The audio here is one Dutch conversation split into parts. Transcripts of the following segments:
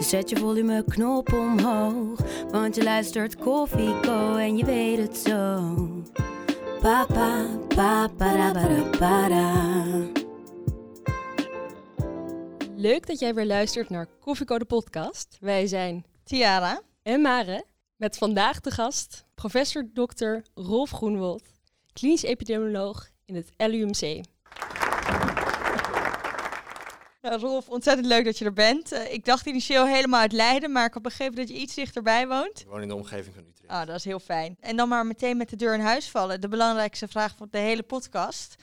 Dus zet je volumeknop omhoog. Want je luistert Koffieko en je weet het zo. Papa, papa, para, para. Leuk dat jij weer luistert naar Koffieko de podcast. Wij zijn Tiara. en Mare met vandaag de gast professor Dr. Rolf Groenwold, klinisch epidemioloog in het LUMC. Nou, Rolf, ontzettend leuk dat je er bent. Eh, ik dacht initieel helemaal uit Leiden, maar ik had begrepen dat je iets dichterbij woont. Ik woon in de omgeving van Utrecht. Ah, dat is heel fijn. En dan maar meteen met de deur in huis vallen. De belangrijkste vraag van de hele podcast.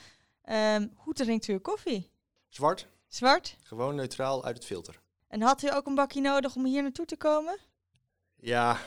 Ehm, hoe drinkt u uw koffie? Zwart, Zwart? gewoon neutraal uit het filter. En had u ook een bakje nodig om hier naartoe te komen? Ja,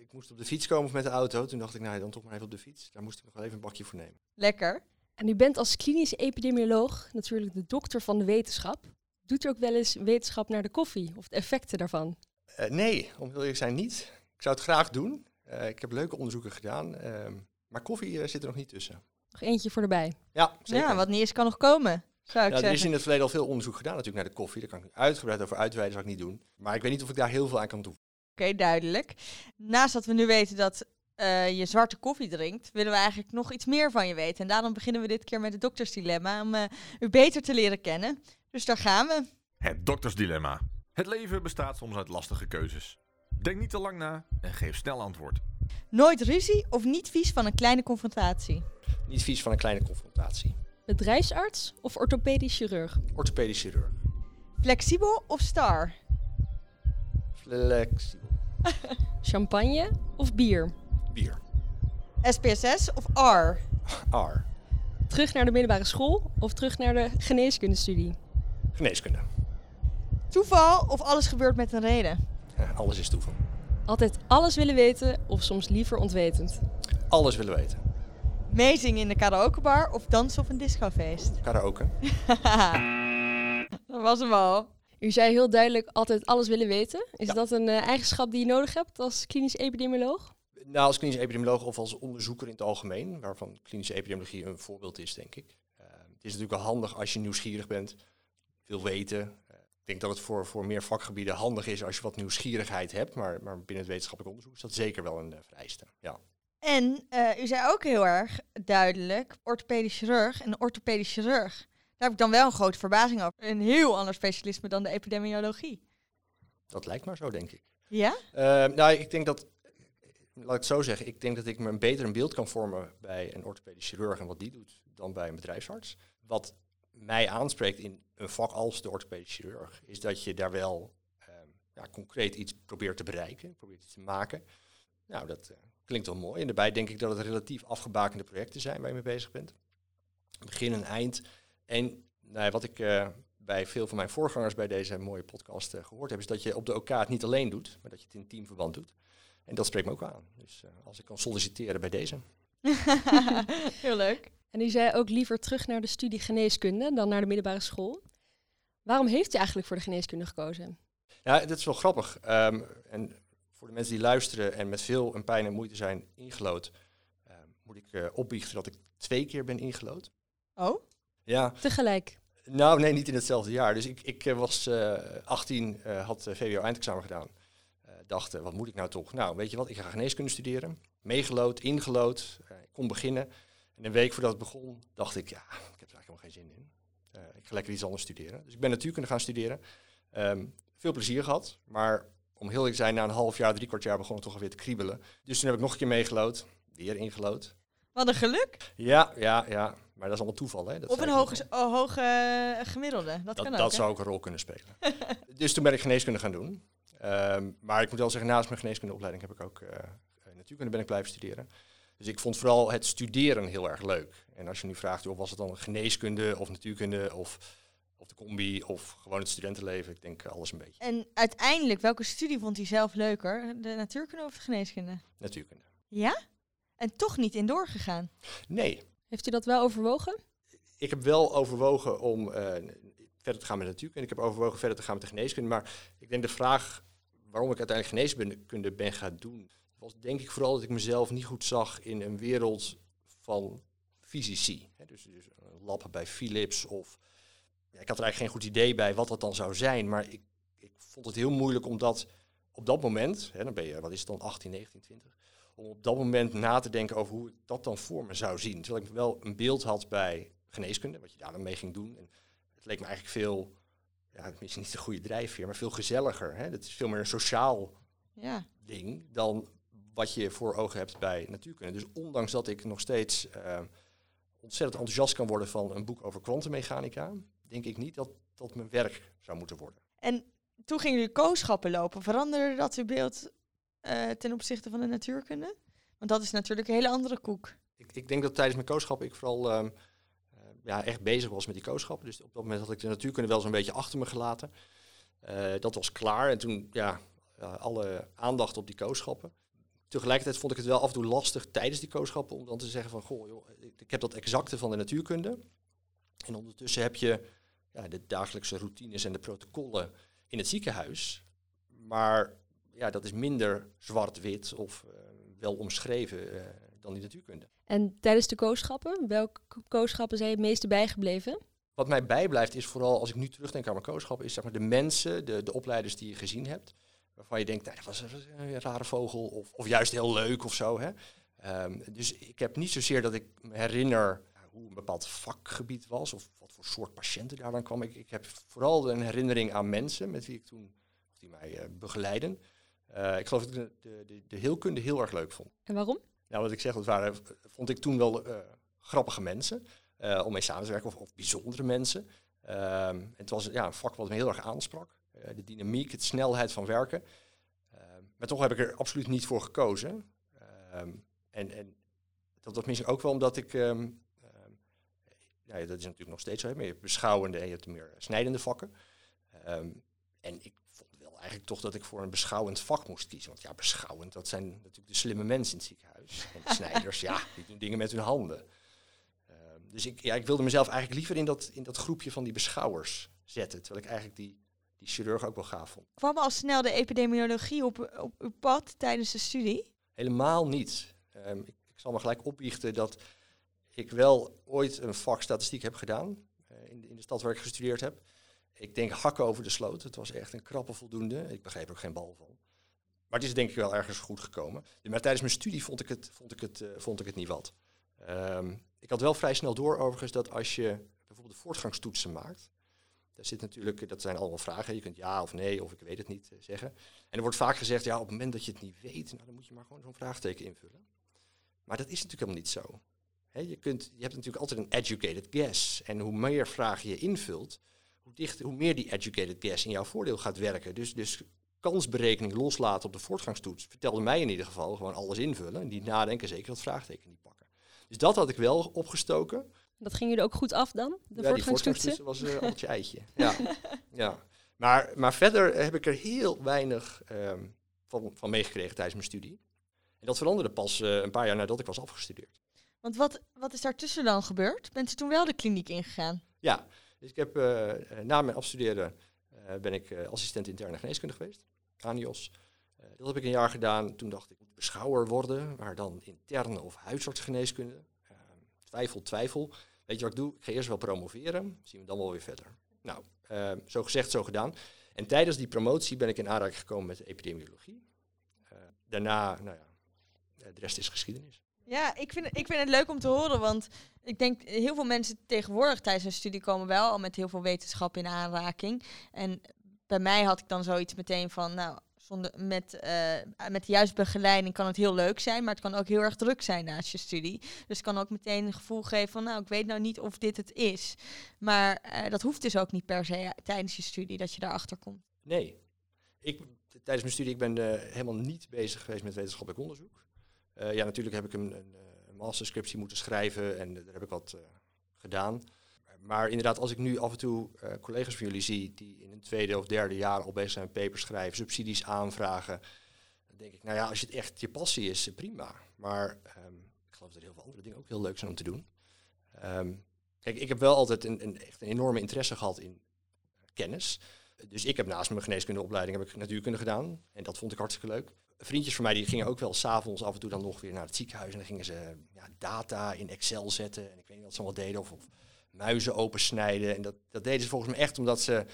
ik moest op de fiets komen of met de auto. Toen dacht ik, nou dan toch maar even op de fiets. Daar moest ik nog wel even een bakje voor nemen. Lekker. En u bent als klinisch epidemioloog natuurlijk de dokter van de wetenschap. Doet u ook wel eens wetenschap naar de koffie of de effecten daarvan? Eh, nee, om heel eerlijk te zijn niet. Ik zou het graag doen. Eh, ik heb leuke onderzoeken gedaan. ehm, maar koffie eh, zit er nog niet tussen. Nog eentje voor erbij. Ja, zeker. Ja, wat niet is kan nog komen, zou ik Ja, er is in het verleden al veel onderzoek gedaan natuurlijk naar de koffie. Daar kan ik uitgebreid over uitweiden, zou ik niet doen. Maar ik weet niet of ik daar heel veel aan kan toevoegen. Oké, duidelijk. Naast dat we nu weten dat eh, je zwarte koffie drinkt, willen we eigenlijk nog iets meer van je weten. En daarom beginnen we dit keer met het doktersdilemma om eh, u beter te leren kennen. Dus daar gaan we. Het doktersdilemma. Het leven bestaat soms uit lastige keuzes. Denk niet te lang na en geef snel antwoord. Nooit ruzie of niet vies van een kleine confrontatie. Niet vies van een kleine confrontatie. Bedrijfsarts of orthopedisch chirurg? Orthopedisch chirurg. Flexibel of star? Flexibel. Champagne of bier? Bier. SPSS of R? R. Terug naar de middelbare school of terug naar de geneeskundestudie? Geneeskunde. Toeval of alles gebeurt met een reden? Ja, alles is toeval. Altijd alles willen weten of soms liever ontwetend? Alles willen weten. Meezingen in de karaokebar of dansen op een discofeest? Karaoke. Dat was hem al. U zei heel duidelijk altijd alles willen weten. Is Ja. dat een eh, eigenschap die je nodig hebt als klinisch epidemioloog? Nou, als klinisch epidemioloog of als onderzoeker in het algemeen, waarvan klinische epidemiologie een voorbeeld is, denk ik. Eh, het is natuurlijk wel handig als je nieuwsgierig bent, wil weten. Ik denk dat het voor, voor meer vakgebieden handig is als je wat nieuwsgierigheid hebt, maar, maar binnen het wetenschappelijk onderzoek is dat zeker wel een eh, vereiste. Ja. En eh, u zei ook heel erg duidelijk, orthopedisch chirurg en orthopedisch chirurg. Daar heb ik dan wel een grote verbazing over. Een heel ander specialisme dan de epidemiologie. Dat lijkt maar zo, denk ik. Ja? Eh, nou, ik denk dat, laat ik het zo zeggen, ik denk dat ik me een beter een beeld kan vormen bij een orthopedisch chirurg en wat die doet dan bij een bedrijfsarts. Wat mij aanspreekt in een vak als de orthopedisch chirurg, is dat je daar wel ehm, ja, concreet iets probeert te bereiken, probeert iets te maken. Nou, dat eh, klinkt wel mooi. En daarbij denk ik dat het relatief afgebakende projecten zijn waar je mee bezig bent. Begin en eind. En nou wat ik eh, bij veel van mijn voorgangers bij deze mooie podcast eh, gehoord heb, is dat je op de OK het niet alleen doet, maar dat je het in teamverband doet. En dat spreekt me ook aan. Dus als ik kan solliciteren bij deze. heel leuk. En u zei ook liever terug naar de studie geneeskunde dan naar de middelbare school. Waarom heeft u eigenlijk voor de geneeskunde gekozen? Ja, dat is wel grappig. Ehm, en voor de mensen die luisteren en met veel en pijn en moeite zijn ingelood, ehm, moet ik eh opbiechten dat ik twee keer ben ingelood. Oh? Ja, Tegelijk. nou nee, niet in hetzelfde jaar. Dus ik, ik eh, was eh 18, eh, had VWO eindexamen gedaan. Dacht, wat moet ik nou toch? Nou, weet je wat, ik ga geneeskunde studeren. Meegelood, ingelood, ik kon beginnen. En een week voordat het begon, dacht ik, ja, ik heb er eigenlijk helemaal geen zin in. Eh, ik ga lekker iets anders studeren. Dus ik ben natuurkunde gaan studeren. Ehm, veel plezier gehad, maar om heel eerlijk te zijn, na een half jaar, drie kwart jaar begon het toch alweer te kriebelen. Dus toen heb ik nog een keer meegelood, weer ingelood. Wat een geluk. Ja, ja, ja, maar dat is allemaal toeval. Hè? Dat een hoge, oh, hoge eh, gemiddelde. Dat, Dat, kan ook. dat zou ook een rol kunnen spelen. dus toen ben ik geneeskunde gaan doen. Ehm, maar ik moet wel zeggen, naast mijn geneeskundeopleiding heb ik ook eh, natuurkunde ben ik blijven studeren. Dus ik vond vooral het studeren heel erg leuk. En als je nu vraagt, joh, was het dan geneeskunde of natuurkunde of of de combi, of gewoon het studentenleven. Ik denk alles een beetje. En uiteindelijk, welke studie vond hij zelf leuker? De natuurkunde of de geneeskunde? Natuurkunde. Ja? En toch niet in doorgegaan? Nee, Heeft u dat wel overwogen? ik heb wel overwogen om eh, verder te gaan met natuurkunde. Ik heb overwogen verder te gaan met de geneeskunde. Maar ik denk de vraag waarom ik uiteindelijk geneeskunde ben gaan doen, was denk ik vooral dat ik mezelf niet goed zag in een wereld van fysici. Dus, dus lab bij Philips of... Ja, ik had er eigenlijk geen goed idee bij wat dat dan zou zijn. Maar ik, ik vond het heel moeilijk om dat op dat moment, hè, dan ben je, wat is het dan, 18, 19, 20... Om op dat moment na te denken over hoe ik dat dan voor me zou zien. Terwijl ik wel een beeld had bij geneeskunde, wat je daar dan mee ging doen. En het leek me eigenlijk veel, ja, misschien niet de goede drijfveer, maar veel gezelliger. Hè? Dat is veel meer een sociaal Ja. ding dan wat je voor ogen hebt bij natuurkunde. Dus ondanks dat ik nog steeds eh, ontzettend enthousiast kan worden van een boek over kwantummechanica, denk ik niet dat dat mijn werk zou moeten worden. En toen gingen jullie kooschappen lopen. Veranderde dat uw beeld eh, ten opzichte van de natuurkunde? Want dat is natuurlijk een hele andere koek. Ik, ik denk dat tijdens mijn kooschap ik vooral ehm, eh, ja, echt bezig was met die kooschappen. Dus op dat moment had ik de natuurkunde wel zo'n beetje achter me gelaten. Eh, dat was klaar en toen ja, alle aandacht op die kooschappen. Tegelijkertijd vond ik het wel af en toe lastig tijdens die kooschappen om dan te zeggen van, goh, joh, ik, heb dat exacte van de natuurkunde. En ondertussen heb je ja, de dagelijkse routines en de protocollen in het ziekenhuis. Maar ja, dat is minder zwart-wit of eh, wel omschreven eh, dan die natuurkunde. En tijdens de kooschappen, welke ko- kooschappen zijn je het meeste bijgebleven? Wat mij bijblijft is vooral, als ik nu terugdenk aan mijn kooschap, is zeg maar de mensen, de, de opleiders die je gezien hebt. Waarvan je denkt, nou, dat was een rare vogel of, of juist heel leuk of zo. Hè? Ehm, dus ik heb niet zozeer dat ik me herinner hoe een bepaald vakgebied was of wat voor soort patiënten daar dan kwam. Ik, ik heb vooral een herinnering aan mensen met wie ik toen, of die mij eh, begeleiden. Eh, ik geloof dat ik de, de, de, de heelkunde heel erg leuk vond. En waarom? Nou, wat ik zeg, dat waren, vond ik toen wel eh, grappige mensen om mee samen te werken, of, of bijzondere mensen. Ehm, het was ja, een vak wat me heel erg aansprak. Eh, de dynamiek, de snelheid van werken. Ehm, maar toch heb ik er absoluut niet voor gekozen. Ehm, en, en dat was misschien ook wel omdat ik... ehm, ja, dat is natuurlijk nog steeds zo, maar je hebt beschouwende en je hebt meer snijdende vakken. En ik vond wel eigenlijk toch dat ik voor een beschouwend vak moest kiezen. Want ja, beschouwend, dat zijn natuurlijk de slimme mensen in het ziekenhuis. En de snijders, ja, die doen dingen met hun handen. Dus ik, ja, ik wilde mezelf eigenlijk liever in dat, in dat groepje van die beschouwers zetten. Terwijl ik eigenlijk die, die chirurg ook wel gaaf vond. Kwam al snel de epidemiologie op, op uw pad tijdens de studie? Helemaal niet. Ehm, ik, ik zal me gelijk opbiechten dat ik wel ooit een vak statistiek heb gedaan. eh, in, de, in de stad waar ik gestudeerd heb. Ik denk hakken over de sloot. Het was echt een krappe voldoende. Ik begreep er ook geen bal van. Maar het is denk ik wel ergens goed gekomen. Maar tijdens mijn studie vond ik het, vond ik het, eh, vond ik het niet wat. Ehm, ik had wel vrij snel door overigens dat als je bijvoorbeeld de voortgangstoetsen maakt. Daar zit natuurlijk, dat zijn allemaal vragen. Je kunt ja of nee of ik weet het niet eh, zeggen. En er wordt vaak gezegd, ja, op het moment dat je het niet weet, nou, dan moet je maar gewoon zo'n vraagteken invullen. Maar dat is natuurlijk helemaal niet zo. Je, kunt, je hebt natuurlijk altijd een educated guess. En hoe meer vragen je invult, hoe, dichter, hoe meer die educated guess in jouw voordeel gaat werken. Dus, dus kansberekening loslaten op de voortgangstoets vertelde mij in ieder geval gewoon alles invullen. En niet nadenken, zeker dat vraagteken niet pakken. Dus dat had ik wel opgestoken. Dat ging jullie ook goed af dan? De ja, die voortgangstoetsen? voortgangstoetsen was uh, eitje. Ja, ja. Maar, maar verder heb ik er heel weinig ehm, van, van meegekregen tijdens mijn studie. En dat veranderde pas uh, een paar jaar nadat ik was afgestudeerd. Want wat, wat is daartussen dan gebeurd? Bent u toen wel de kliniek ingegaan? Ja, dus ik heb uh, na mijn afstuderen uh, ben ik assistent interne geneeskunde geweest, ANIOS. dat heb ik een jaar gedaan. Toen dacht ik, ik moet beschouwer worden, maar dan interne of huisartsgeneeskunde. twijfel, twijfel. Weet je wat ik doe? Ik ga eerst wel promoveren, zien we dan wel weer verder. Nou, uh, zo gezegd, zo gedaan. En tijdens die promotie ben ik in aanraking gekomen met de epidemiologie. Uh, daarna, nou ja, de rest is geschiedenis. Ja, ik vind, ik vind het leuk om te horen, want ik denk heel veel mensen tegenwoordig tijdens hun studie komen wel al met heel veel wetenschap in aanraking. En bij mij had ik dan zoiets meteen van, nou, met, uh, met de juiste begeleiding kan het heel leuk zijn, maar het kan ook heel erg druk zijn naast je studie. Dus het kan ook meteen een gevoel geven van, nou, ik weet nou niet of dit het is. Maar uh, dat hoeft dus ook niet per se tijdens je studie dat je daarachter komt. Nee. Ik, tijdens mijn studie, ik ben uh, helemaal niet bezig geweest met wetenschappelijk onderzoek. Ja, natuurlijk heb ik een, een, een masterscriptie moeten schrijven en daar heb ik wat gedaan. Maar inderdaad, als ik nu af en toe uh, collega's van jullie zie die in een tweede of derde jaar al bezig zijn papers schrijven, subsidies aanvragen, dan denk ik, nou ja, als het echt je passie is, prima. Maar um, ik geloof dat er heel veel andere dingen ook heel leuk zijn om te doen. Um, kijk, ik heb wel altijd een, een, echt een enorme interesse gehad in kennis. Dus ik heb naast mijn geneeskundeopleiding heb ik natuurkunde gedaan. En dat vond ik hartstikke leuk. Vriendjes van mij die gingen ook wel s'avonds af en toe dan nog weer naar het ziekenhuis. En dan gingen ze ja, data in Excel zetten. En ik weet niet wat ze allemaal deden. Of, of muizen opensnijden. En dat, dat deden ze volgens mij echt omdat ze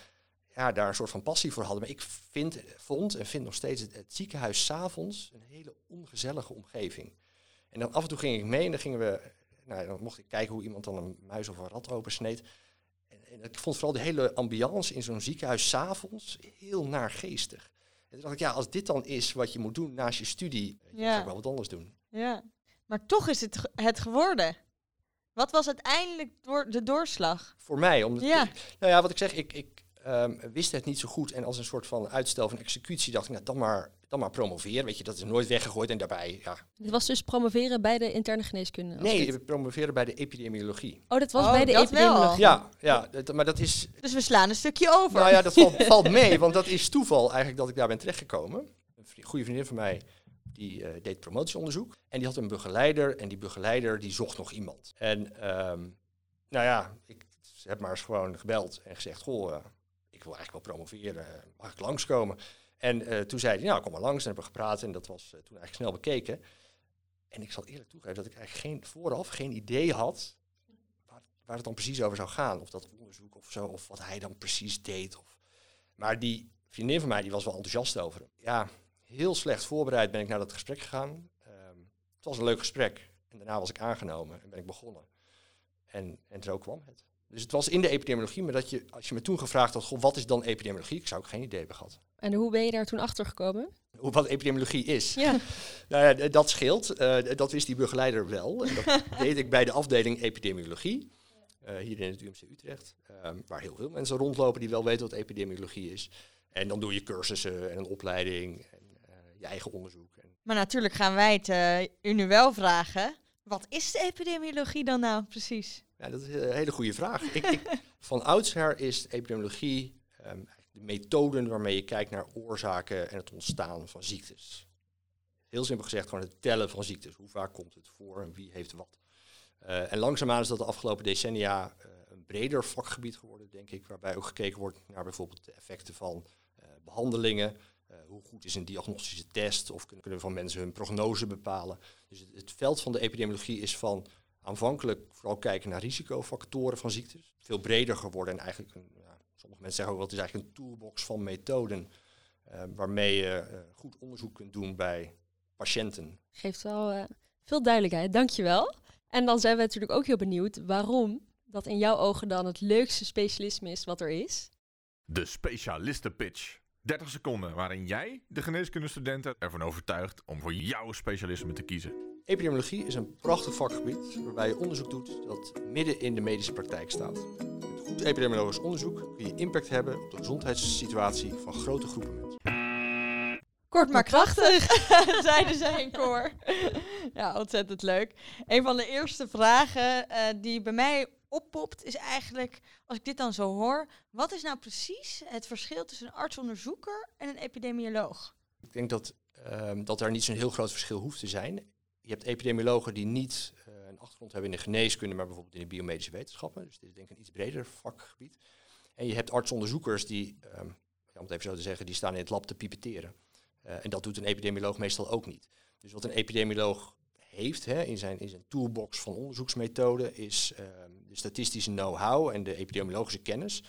ja, daar een soort van passie voor hadden. Maar ik vind, vond en vind nog steeds het, het ziekenhuis s'avonds een hele ongezellige omgeving. En dan af en toe ging ik mee en dan gingen we, nou, dan mocht ik kijken hoe iemand dan een muis of een rat opensneed. En, en ik vond vooral de hele ambiance in zo'n ziekenhuis s'avonds heel naargeestig. En toen dacht ik, ja, als dit dan is wat je moet doen naast je studie, ja. dan zou ik wel wat anders doen. Ja, maar toch is het het geworden. Wat was uiteindelijk door de doorslag? Voor mij, omdat ja. nou ja, wat ik zeg, ik, ik um, wist het niet zo goed en als een soort van uitstel van executie dacht ik, nou dan maar, dan maar promoveren, weet je, dat is nooit weggegooid en daarbij, ja. Dit was dus promoveren bij de interne geneeskunde? Nee, dit... promoveren bij de epidemiologie. Oh, dat was oh, bij de epidemiologie? Ja, ja dat, maar dat is... Dus we slaan een stukje over. Nou ja, dat valt, valt mee, want dat is toeval eigenlijk dat ik daar ben terechtgekomen. Een goede vriendin van mij die uh, deed promotieonderzoek. En die had een begeleider. En die begeleider die zocht nog iemand. En um, nou ja, ik heb maar eens gewoon gebeld en gezegd: Goh, uh, ik wil eigenlijk wel promoveren. Mag ik langskomen? En uh, toen zei hij: Nou, kom maar langs. En hebben we gepraat. En dat was toen eigenlijk snel bekeken. En ik zal eerlijk toegeven dat ik eigenlijk geen, vooraf geen idee had waar, waar, het dan precies over zou gaan. Of dat onderzoek of zo, of wat hij dan precies deed. Of... Maar die vriendin van mij die was wel enthousiast over hem. Ja, heel slecht voorbereid ben ik naar dat gesprek gegaan. Um, het was een leuk gesprek. En daarna was ik aangenomen en ben ik begonnen. En, en zo kwam het. Dus het was in de epidemiologie, maar dat je, als je me toen gevraagd had, goh, wat is dan epidemiologie? Ik zou ook geen idee hebben gehad. En hoe ben je daar toen achter gekomen? Hoe, wat epidemiologie is? Ja. nou ja, dat scheelt. Uh, dat wist die begeleider wel. En dat deed ik bij de afdeling epidemiologie. Uh, hier in het UMC Utrecht. Um, waar heel veel mensen rondlopen die wel weten wat epidemiologie is. En dan doe je cursussen en een opleiding je eigen onderzoek. Maar natuurlijk gaan wij het uh, u nu wel vragen. Wat is de epidemiologie dan nou precies? Ja, dat is een hele goede vraag. ik, ik, van oudsher is epidemiologie um, de methoden waarmee je kijkt naar oorzaken en het ontstaan van ziektes. Heel simpel gezegd, gewoon het tellen van ziektes. Hoe vaak komt het voor en wie heeft wat? Uh, en langzaamaan is dat de afgelopen decennia uh, een breder vakgebied geworden, denk ik, waarbij ook gekeken wordt naar bijvoorbeeld de effecten van behandelingen, hoe goed is een diagnostische test? Of kunnen, we van mensen hun prognose bepalen? Dus het, het, veld van de epidemiologie is van aanvankelijk vooral kijken naar risicofactoren van ziektes. Veel breder geworden en eigenlijk, een, ja, sommige mensen zeggen ook wel, het is eigenlijk een toolbox van methoden. Uh, waarmee je uh, goed onderzoek kunt doen bij patiënten. Geeft wel veel duidelijkheid, dankjewel. En dan zijn we natuurlijk ook heel benieuwd waarom dat in jouw ogen dan het leukste specialisme is wat er is. De specialistenpitch. 30 seconden waarin jij de geneeskundestudenten ervan overtuigt om voor jouw specialisme te kiezen. Epidemiologie is een prachtig vakgebied waarbij je onderzoek doet dat midden in de medische praktijk staat. Met goed epidemiologisch onderzoek kun je impact hebben op de gezondheidssituatie van grote groepen mensen. Kort maar krachtig, zeiden zij in koor. ja, ontzettend leuk. Een van de eerste vragen uh, die bij mij oppopt, is eigenlijk, als ik dit dan zo hoor, wat is nou precies het verschil tussen een artsonderzoeker en een epidemioloog? Ik denk dat, um, dat er niet zo'n heel groot verschil hoeft te zijn. Je hebt epidemiologen die niet uh, een achtergrond hebben in de geneeskunde, maar bijvoorbeeld in de biomedische wetenschappen. Dus dit is denk ik een iets breder vakgebied. En je hebt artsonderzoekers die, um, om het even zo te zeggen, die staan in het lab te pipeteren. Uh, en dat doet een epidemioloog meestal ook niet. Dus wat een epidemioloog heeft hè, in, zijn, in zijn toolbox van onderzoeksmethoden is uh, de statistische know-how en de epidemiologische kennis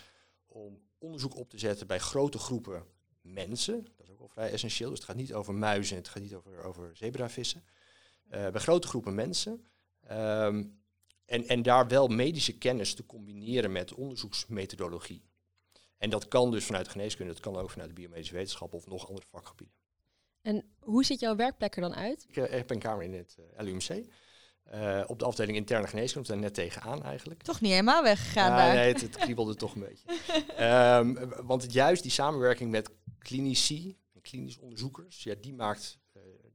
om onderzoek op te zetten bij grote groepen mensen. Dat is ook wel vrij essentieel. Dus het gaat niet over muizen, het gaat niet over, over zebravissen. Uh, bij grote groepen mensen. Um, en, en daar wel medische kennis te combineren met onderzoeksmethodologie. En dat kan dus vanuit geneeskunde, dat kan ook vanuit de biomedische wetenschap of nog andere vakgebieden. En hoe ziet jouw werkplek er dan uit? Ik uh, heb een kamer in het uh, LUMC. Uh, op de afdeling interne geneeskunde, daar net tegenaan eigenlijk. Toch niet helemaal weggegaan ja, daar? Nee, het, het kriebelde toch een beetje. Um, want juist die samenwerking met klinici, klinisch onderzoekers, ja, die maakt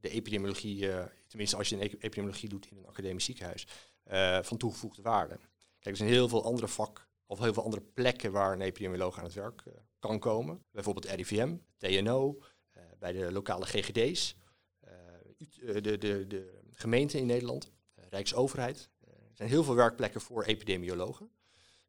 de epidemiologie, tenminste als je een epidemiologie doet in een academisch ziekenhuis, van toegevoegde waarde. Kijk, er zijn heel veel andere vak, of heel veel andere plekken waar een epidemioloog aan het werk eh, kan komen. Bijvoorbeeld RIVM, TNO, eh, bij de lokale GGD's, eh, eh, de, de, de gemeenten in Nederland, eh, Rijksoverheid. Er zijn heel veel werkplekken voor epidemiologen.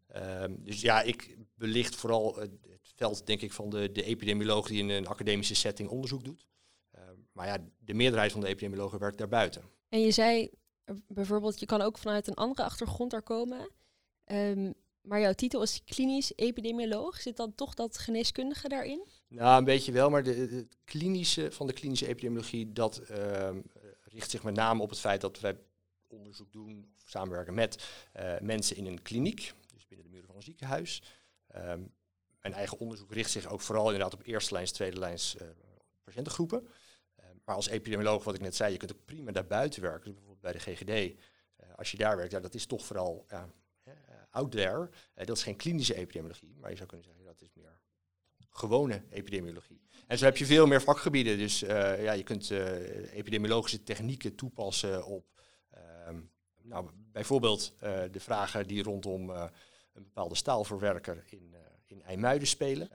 Ehm, dus ja, ik belicht vooral het veld denk ik, van de, de epidemioloog die in een academische setting onderzoek doet. Ehm, maar ja, de meerderheid van de epidemiologen werkt daarbuiten. En je zei bijvoorbeeld, je kan ook vanuit een andere achtergrond daar komen. Ehm, maar jouw titel is klinisch epidemioloog. Zit dan toch dat geneeskundige daarin? Nou, een beetje wel, maar de, klinische van de klinische epidemiologie, dat richt zich met name op het feit dat wij onderzoek doen of samenwerken met eh, mensen in een kliniek, dus binnen de muren van een ziekenhuis. Ehm, mijn eigen onderzoek richt zich ook vooral inderdaad op eerste lijns, tweede lijns eh, patiëntengroepen. Ehm, maar als epidemioloog, wat ik net zei, je kunt ook prima daarbuiten werken, dus bijvoorbeeld bij de GGD. Eh, als je daar werkt, ja, dat is toch vooral out there. Dat is geen klinische epidemiologie, maar je zou kunnen zeggen dat is meer gewone epidemiologie. En zo heb je veel meer vakgebieden. Dus ja, je kunt epidemiologische technieken toepassen op nou, bijvoorbeeld eh, de vragen die rondom eh, een bepaalde staalverwerker in, eh, in IJmuiden spelen.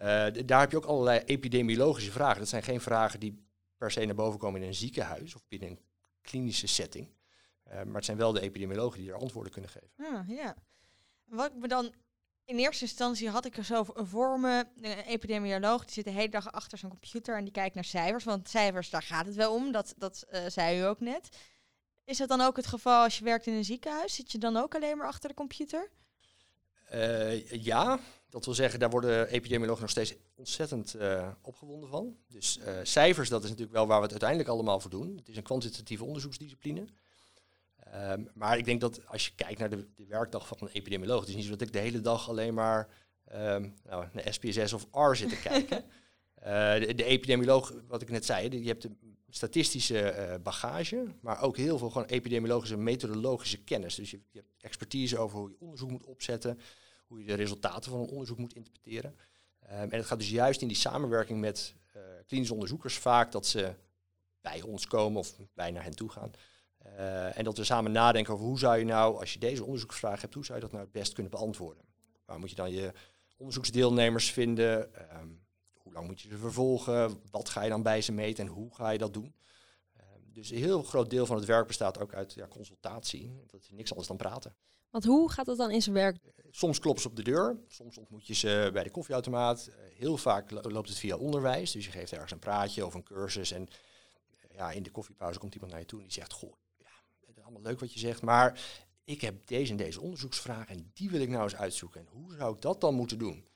Daar heb je ook allerlei epidemiologische vragen. Dat zijn geen vragen die per se naar boven komen in een ziekenhuis of binnen een klinische setting. Maar het zijn wel de epidemiologen die er antwoorden kunnen geven. Ah, ja. Wat me dan in eerste instantie had ik er zo voor me een epidemioloog die zit de hele dag achter zijn computer en die kijkt naar cijfers, want cijfers daar gaat het wel om. Dat dat zei u ook net. Is dat dan ook het geval als je werkt in een ziekenhuis? Zit je dan ook alleen maar achter de computer? Eh, ja, dat wil zeggen, daar worden epidemiologen nog steeds ontzettend eh, opgewonden van. Dus eh, cijfers, dat is natuurlijk wel waar we het uiteindelijk allemaal voor doen. Het is een kwantitatieve onderzoeksdiscipline. Ehm, maar ik denk dat als je kijkt naar de, de werkdag van een epidemioloog, het is niet zo dat ik de hele dag alleen maar ehm, nou, naar SPSS of R zit te kijken. De, de epidemioloog, wat ik net zei, die- je hebt de statistische eh, bagage, maar ook heel veel gewoon epidemiologische methodologische kennis. Dus je, je hebt expertise over hoe je onderzoek moet opzetten, hoe je de resultaten van een onderzoek moet interpreteren. Ehm, en het gaat dus juist in die samenwerking met eh klinische onderzoekers vaak dat ze bij ons komen of wij naar hen toe gaan. Eh, en dat we samen nadenken over hoe zou je nou, als je deze onderzoeksvraag hebt, hoe zou je dat nou het best kunnen beantwoorden? Waar moet je dan je onderzoeksdeelnemers vinden? Ehm, hoe lang moet je ze vervolgen? Wat ga je dan bij ze meten en hoe ga je dat doen? Ehm, dus een heel groot deel van het werk bestaat ook uit ja, consultatie. Dat is niks anders dan praten. Want hoe gaat dat dan in zijn werk? Soms kloppen ze op de deur, soms ontmoet je ze bij de koffieautomaat. Eh, Heel vaak lo- loopt het via onderwijs, dus je geeft ergens een praatje of een cursus. En eh, ja, in de koffiepauze komt iemand naar je toe en die zegt, goh, ja, het is allemaal leuk wat je zegt, maar ik heb deze en deze onderzoeksvraag en die wil ik nou eens uitzoeken. En hoe zou ik dat dan moeten doen?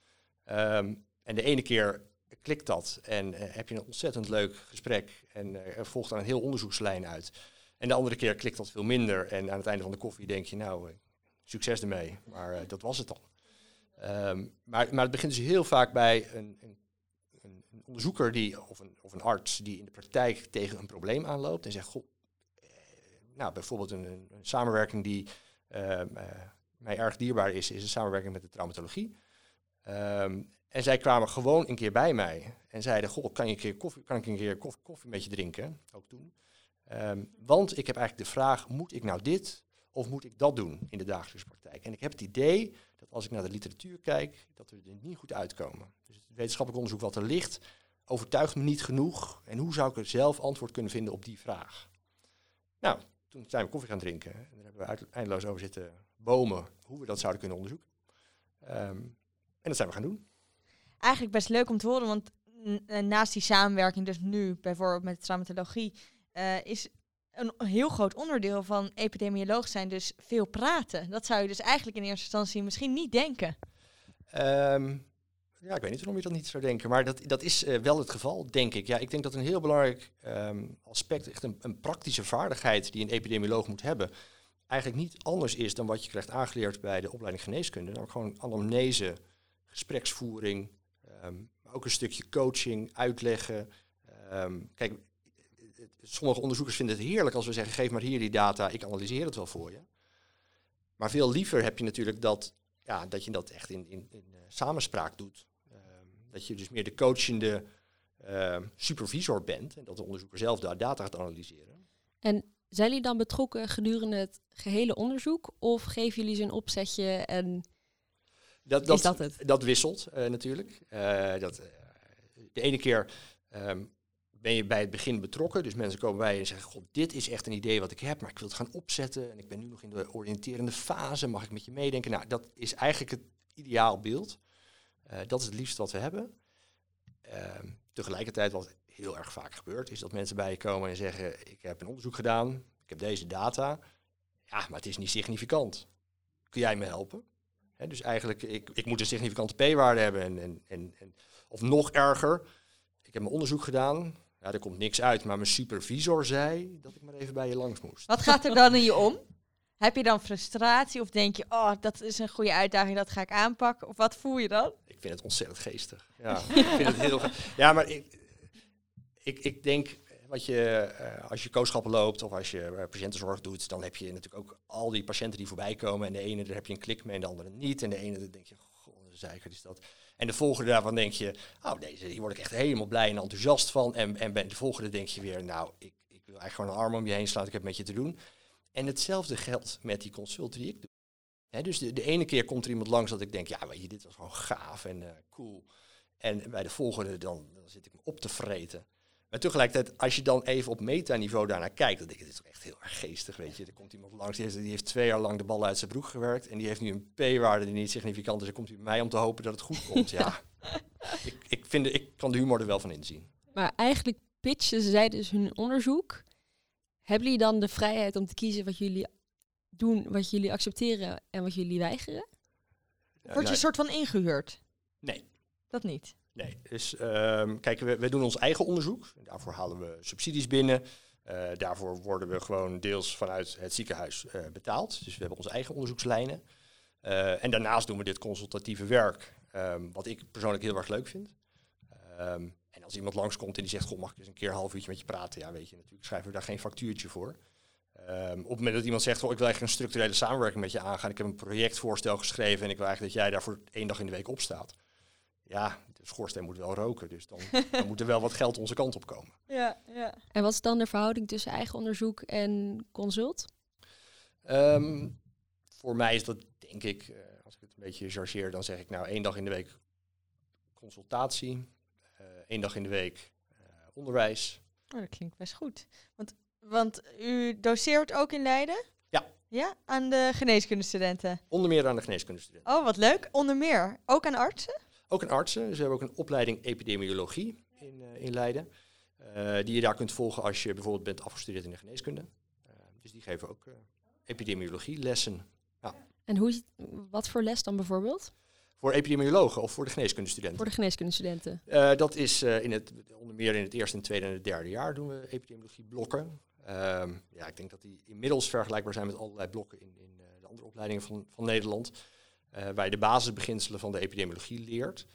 Ehm, en de ene keer klikt dat en eh, heb je een ontzettend leuk gesprek en eh, volgt dan een heel onderzoekslijn uit. En de andere keer klikt dat veel minder en aan het einde van de koffie denk je, nou, eh, succes ermee. Maar dat was het dan. Ehm, maar, maar het begint dus heel vaak bij een, een, een, onderzoeker die, of, een, of een arts die in de praktijk tegen een probleem aanloopt en zegt, goh, nou bijvoorbeeld een, een, samenwerking die ehm, eh, mij erg dierbaar is, is een samenwerking met de traumatologie. Ehm, en zij kwamen gewoon een keer bij mij en zeiden, goh, kan, je een keer koffie, kan ik een keer koffie, koffie met je drinken? Ook toen. Ehm, want ik heb eigenlijk de vraag, moet ik nou dit of moet ik dat doen in de dagelijkse praktijk? En ik heb het idee dat als ik naar de literatuur kijk, dat we er niet goed uitkomen. Dus het wetenschappelijk onderzoek wat er ligt, overtuigt me niet genoeg. En hoe zou ik er zelf antwoord kunnen vinden op die vraag? Nou, toen zijn we koffie gaan drinken. En daar hebben we eindeloos over zitten bomen hoe we dat zouden kunnen onderzoeken. Ehm, en dat zijn we gaan doen. Eigenlijk best leuk om te horen, want eh, naast die samenwerking, dus nu bijvoorbeeld met traumatologie, eh, is een heel groot onderdeel van epidemioloog zijn dus veel praten. Dat zou je dus eigenlijk in eerste instantie misschien niet denken. Ehm, ja, ik weet niet waarom je dat niet zou denken, maar dat, dat is eh, wel het geval, denk ik. Ja, ik denk dat een heel belangrijk ehm, aspect, echt een, praktische vaardigheid die een epidemioloog moet hebben, eigenlijk niet anders is dan wat je krijgt aangeleerd bij de opleiding geneeskunde. Namelijk gewoon anamnese, gespreksvoering, ehm, ook een stukje coaching, uitleggen. Ehm, kijk, sommige onderzoekers vinden het heerlijk als we zeggen, geef maar hier die data, ik analyseer het wel voor je. Maar veel liever heb je natuurlijk dat, ja, dat je dat echt in, in, in eh, samenspraak doet. Ehm, dat je dus meer de coachende ehm, supervisor bent en dat de onderzoeker zelf de data gaat analyseren. En zijn jullie dan betrokken gedurende het gehele onderzoek? Of geven jullie ze een opzetje en Dat, Is dat het? Dat wisselt eh, natuurlijk. Eh, dat, eh, de ene keer ehm, ben je bij het begin betrokken. Dus mensen komen bij je en zeggen, god, dit is echt een idee wat ik heb, maar ik wil het gaan opzetten. En ik ben nu nog in de oriënterende fase, mag ik met je meedenken? Nou, dat is eigenlijk het ideaal beeld. Dat is het liefst wat we hebben. Ehm, tegelijkertijd, wat heel erg vaak gebeurt, is dat mensen bij je komen en zeggen, ik heb een onderzoek gedaan, ik heb deze data. Ja, maar het is niet significant. Kun jij me helpen? Dus eigenlijk, ik, ik moet een significante p-waarde hebben. En, en, en, en, of nog erger, ik heb mijn onderzoek gedaan. Ja, er komt niks uit, maar mijn supervisor zei dat ik maar even bij je langs moest. Wat gaat er dan in je om? Heb je dan frustratie of denk je, oh, dat is een goede uitdaging, dat ga ik aanpakken? Of wat voel je dan? Ik vind het ontzettend geestig. Ja, ik vind het heel Ja, maar ik, ik, ik denk, wat je, eh, als je kooschappen loopt of als je eh, patiëntenzorg doet, dan heb je natuurlijk ook al die patiënten die voorbij komen. En de ene, daar heb je een klik mee en de andere niet. En de ene, dan denk je, goh, een is dat. En de volgende daarvan denk je, oh, deze, hier word ik echt helemaal blij en enthousiast van. En, en bij de volgende denk je weer, nou, ik, ik wil eigenlijk gewoon een arm om je heen slaan, ik heb met je te doen. En hetzelfde geldt met die consult die ik doe. Dus de, de ene keer komt er iemand langs dat ik denk, ja, weet je, dit was gewoon gaaf en eh, cool. En bij de volgende, dan, dan zit ik me op te vreten. Maar tegelijkertijd, als je dan even op metaniveau daarnaar kijkt, dan denk je, dit is toch echt heel erg geestig, weet je. Er komt iemand langs, die heeft, die heeft twee jaar lang de bal uit zijn broek gewerkt en die heeft nu een p-waarde die niet significant is. Dan komt hij bij mij om te hopen dat het goed komt. Ja, ik, ik, vind, de- ik kan de humor er wel van inzien. Maar eigenlijk pitchen zij dus hun onderzoek. Hebben jullie dan de vrijheid om te kiezen wat jullie doen, wat jullie accepteren en wat jullie weigeren? Word je nou, een soort van ingehuurd? Nee. Dat niet. Nee, dus ehm, kijk, we, we doen ons eigen onderzoek. Daarvoor halen we subsidies binnen. Eh, daarvoor worden we gewoon deels vanuit het ziekenhuis eh, betaald. Dus we hebben onze eigen onderzoekslijnen. Eh, en daarnaast doen we dit consultatieve werk, ehm, wat ik persoonlijk heel erg leuk vind. Ehm, en als iemand langskomt en die zegt, goh, mag ik eens een keer een half uurtje met je praten? Ja, weet je, natuurlijk schrijven we daar geen factuurtje voor. Op het moment dat iemand zegt, ik wil eigenlijk een structurele samenwerking met je aangaan. Ik heb een projectvoorstel geschreven en ik wil eigenlijk dat jij daarvoor één dag in de week opstaat. Ja, de schoorsteen moet wel roken, dus dan, dan moet er wel wat geld onze kant op komen. Ja, ja. En wat is dan de verhouding tussen eigen onderzoek en consult? Ehm, voor mij is dat, denk ik, eh, als ik het een beetje chargeer, dan zeg ik nou één dag in de week consultatie, eh, één dag in de week eh, onderwijs. Oh, dat klinkt best goed. Want, want u doseert ook in Leiden? Ja. Ja, aan de geneeskundestudenten. Onder meer aan de geneeskundestudenten. Oh, wat leuk. Onder meer. Ook aan artsen? Ook een artsen, dus we hebben ook een opleiding epidemiologie in, eh, in Leiden. eh, die je daar kunt volgen als je bijvoorbeeld bent afgestudeerd in de geneeskunde. Eh, dus die geven ook epidemiologie lessen. En hoe, wat voor les dan bijvoorbeeld? Voor epidemiologen of voor de geneeskundestudenten. Voor de geneeskundestudenten. Eh, dat is in het, onder meer in het eerste, en tweede en het derde jaar doen we epidemiologieblokken. Ehm ja, ik denk dat die inmiddels vergelijkbaar zijn met allerlei blokken in, in de andere opleidingen van, van Nederland. Eh, waar je de basisbeginselen van de epidemiologie leert.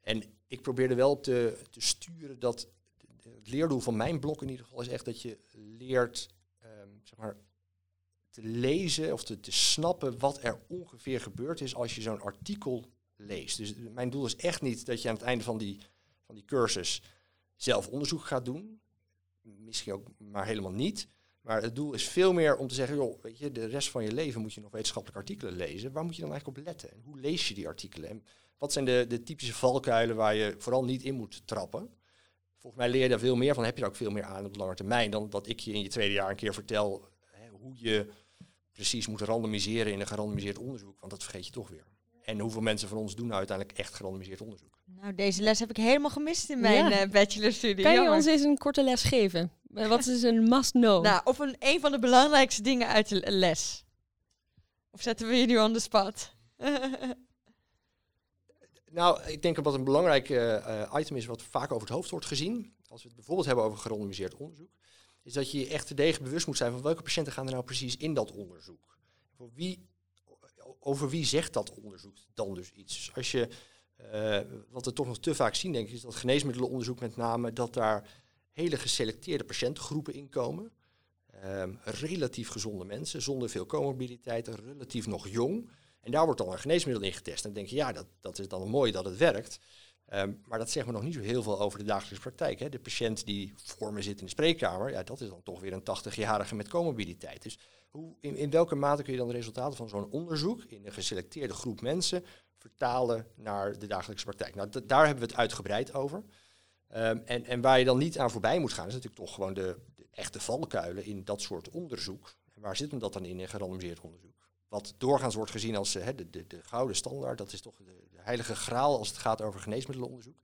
En ik probeer er wel te, te sturen dat het leerdoel van mijn blok in ieder geval is echt dat je leert ehm, zeg maar, te lezen of te, te snappen wat er ongeveer gebeurd is als je zo'n artikel leest. Dus mijn doel is echt niet dat je aan het einde van die, van die cursus zelf onderzoek gaat doen. Misschien ook maar helemaal niet. Maar het doel is veel meer om te zeggen, joh, weet je, de rest van je leven moet je nog wetenschappelijke artikelen lezen. Waar moet je dan eigenlijk op letten? En hoe lees je die artikelen? En wat zijn de, de typische valkuilen waar je vooral niet in moet trappen? Volgens mij leer je daar veel meer van, heb je er ook veel meer aan op de lange termijn dan dat ik je in je tweede jaar een keer vertel hè, hoe je precies moet randomiseren in een gerandomiseerd onderzoek. Want dat vergeet je toch weer. En hoeveel mensen van ons doen nou uiteindelijk echt gerandomiseerd onderzoek? Nou, deze les heb ik helemaal gemist in mijn Ja. eh, bachelorstudie. Kan je Jammer. ons eens een korte les geven? Eh, Wat is een must-know? Nou, of een, een van de belangrijkste dingen uit de les. Of zetten we je nu on the spot? Nou, ik denk dat wat een belangrijk eh, item is wat vaak over het hoofd wordt gezien, als we het bijvoorbeeld hebben over gerandomiseerd onderzoek, is dat je je echt terdege bewust moet zijn van welke patiënten gaan er nou precies in dat onderzoek. Voor wie, over wie zegt dat onderzoek dan dus iets? Dus als je, eh, wat we toch nog te vaak zien, denk ik, is dat geneesmiddelenonderzoek met name, dat daar hele geselecteerde patiëntengroepen in komen. Ehm, relatief gezonde mensen, zonder veel comorbiditeiten, relatief nog jong. En daar wordt dan een geneesmiddel in getest. En dan denk je, ja, dat, dat is dan mooi dat het werkt. Ehm, maar dat zegt me nog niet zo heel veel over de dagelijkse praktijk. Hè. De patiënt die voor me zit in de spreekkamer, ja, dat is dan toch weer een 80-jarige met comorbiditeit. Dus hoe, in, in welke mate kun je dan de resultaten van zo'n onderzoek in een geselecteerde groep mensen vertalen naar de dagelijkse praktijk. Nou, daar hebben we het uitgebreid over. Ehm, en, en waar je dan niet aan voorbij moet gaan, is natuurlijk toch gewoon de, echte valkuilen in dat soort onderzoek. En waar zit hem dat dan in, in gerandomiseerd onderzoek? Wat doorgaans wordt gezien als eh, de, de, de gouden standaard, dat is toch de, de heilige graal als het gaat over geneesmiddelenonderzoek.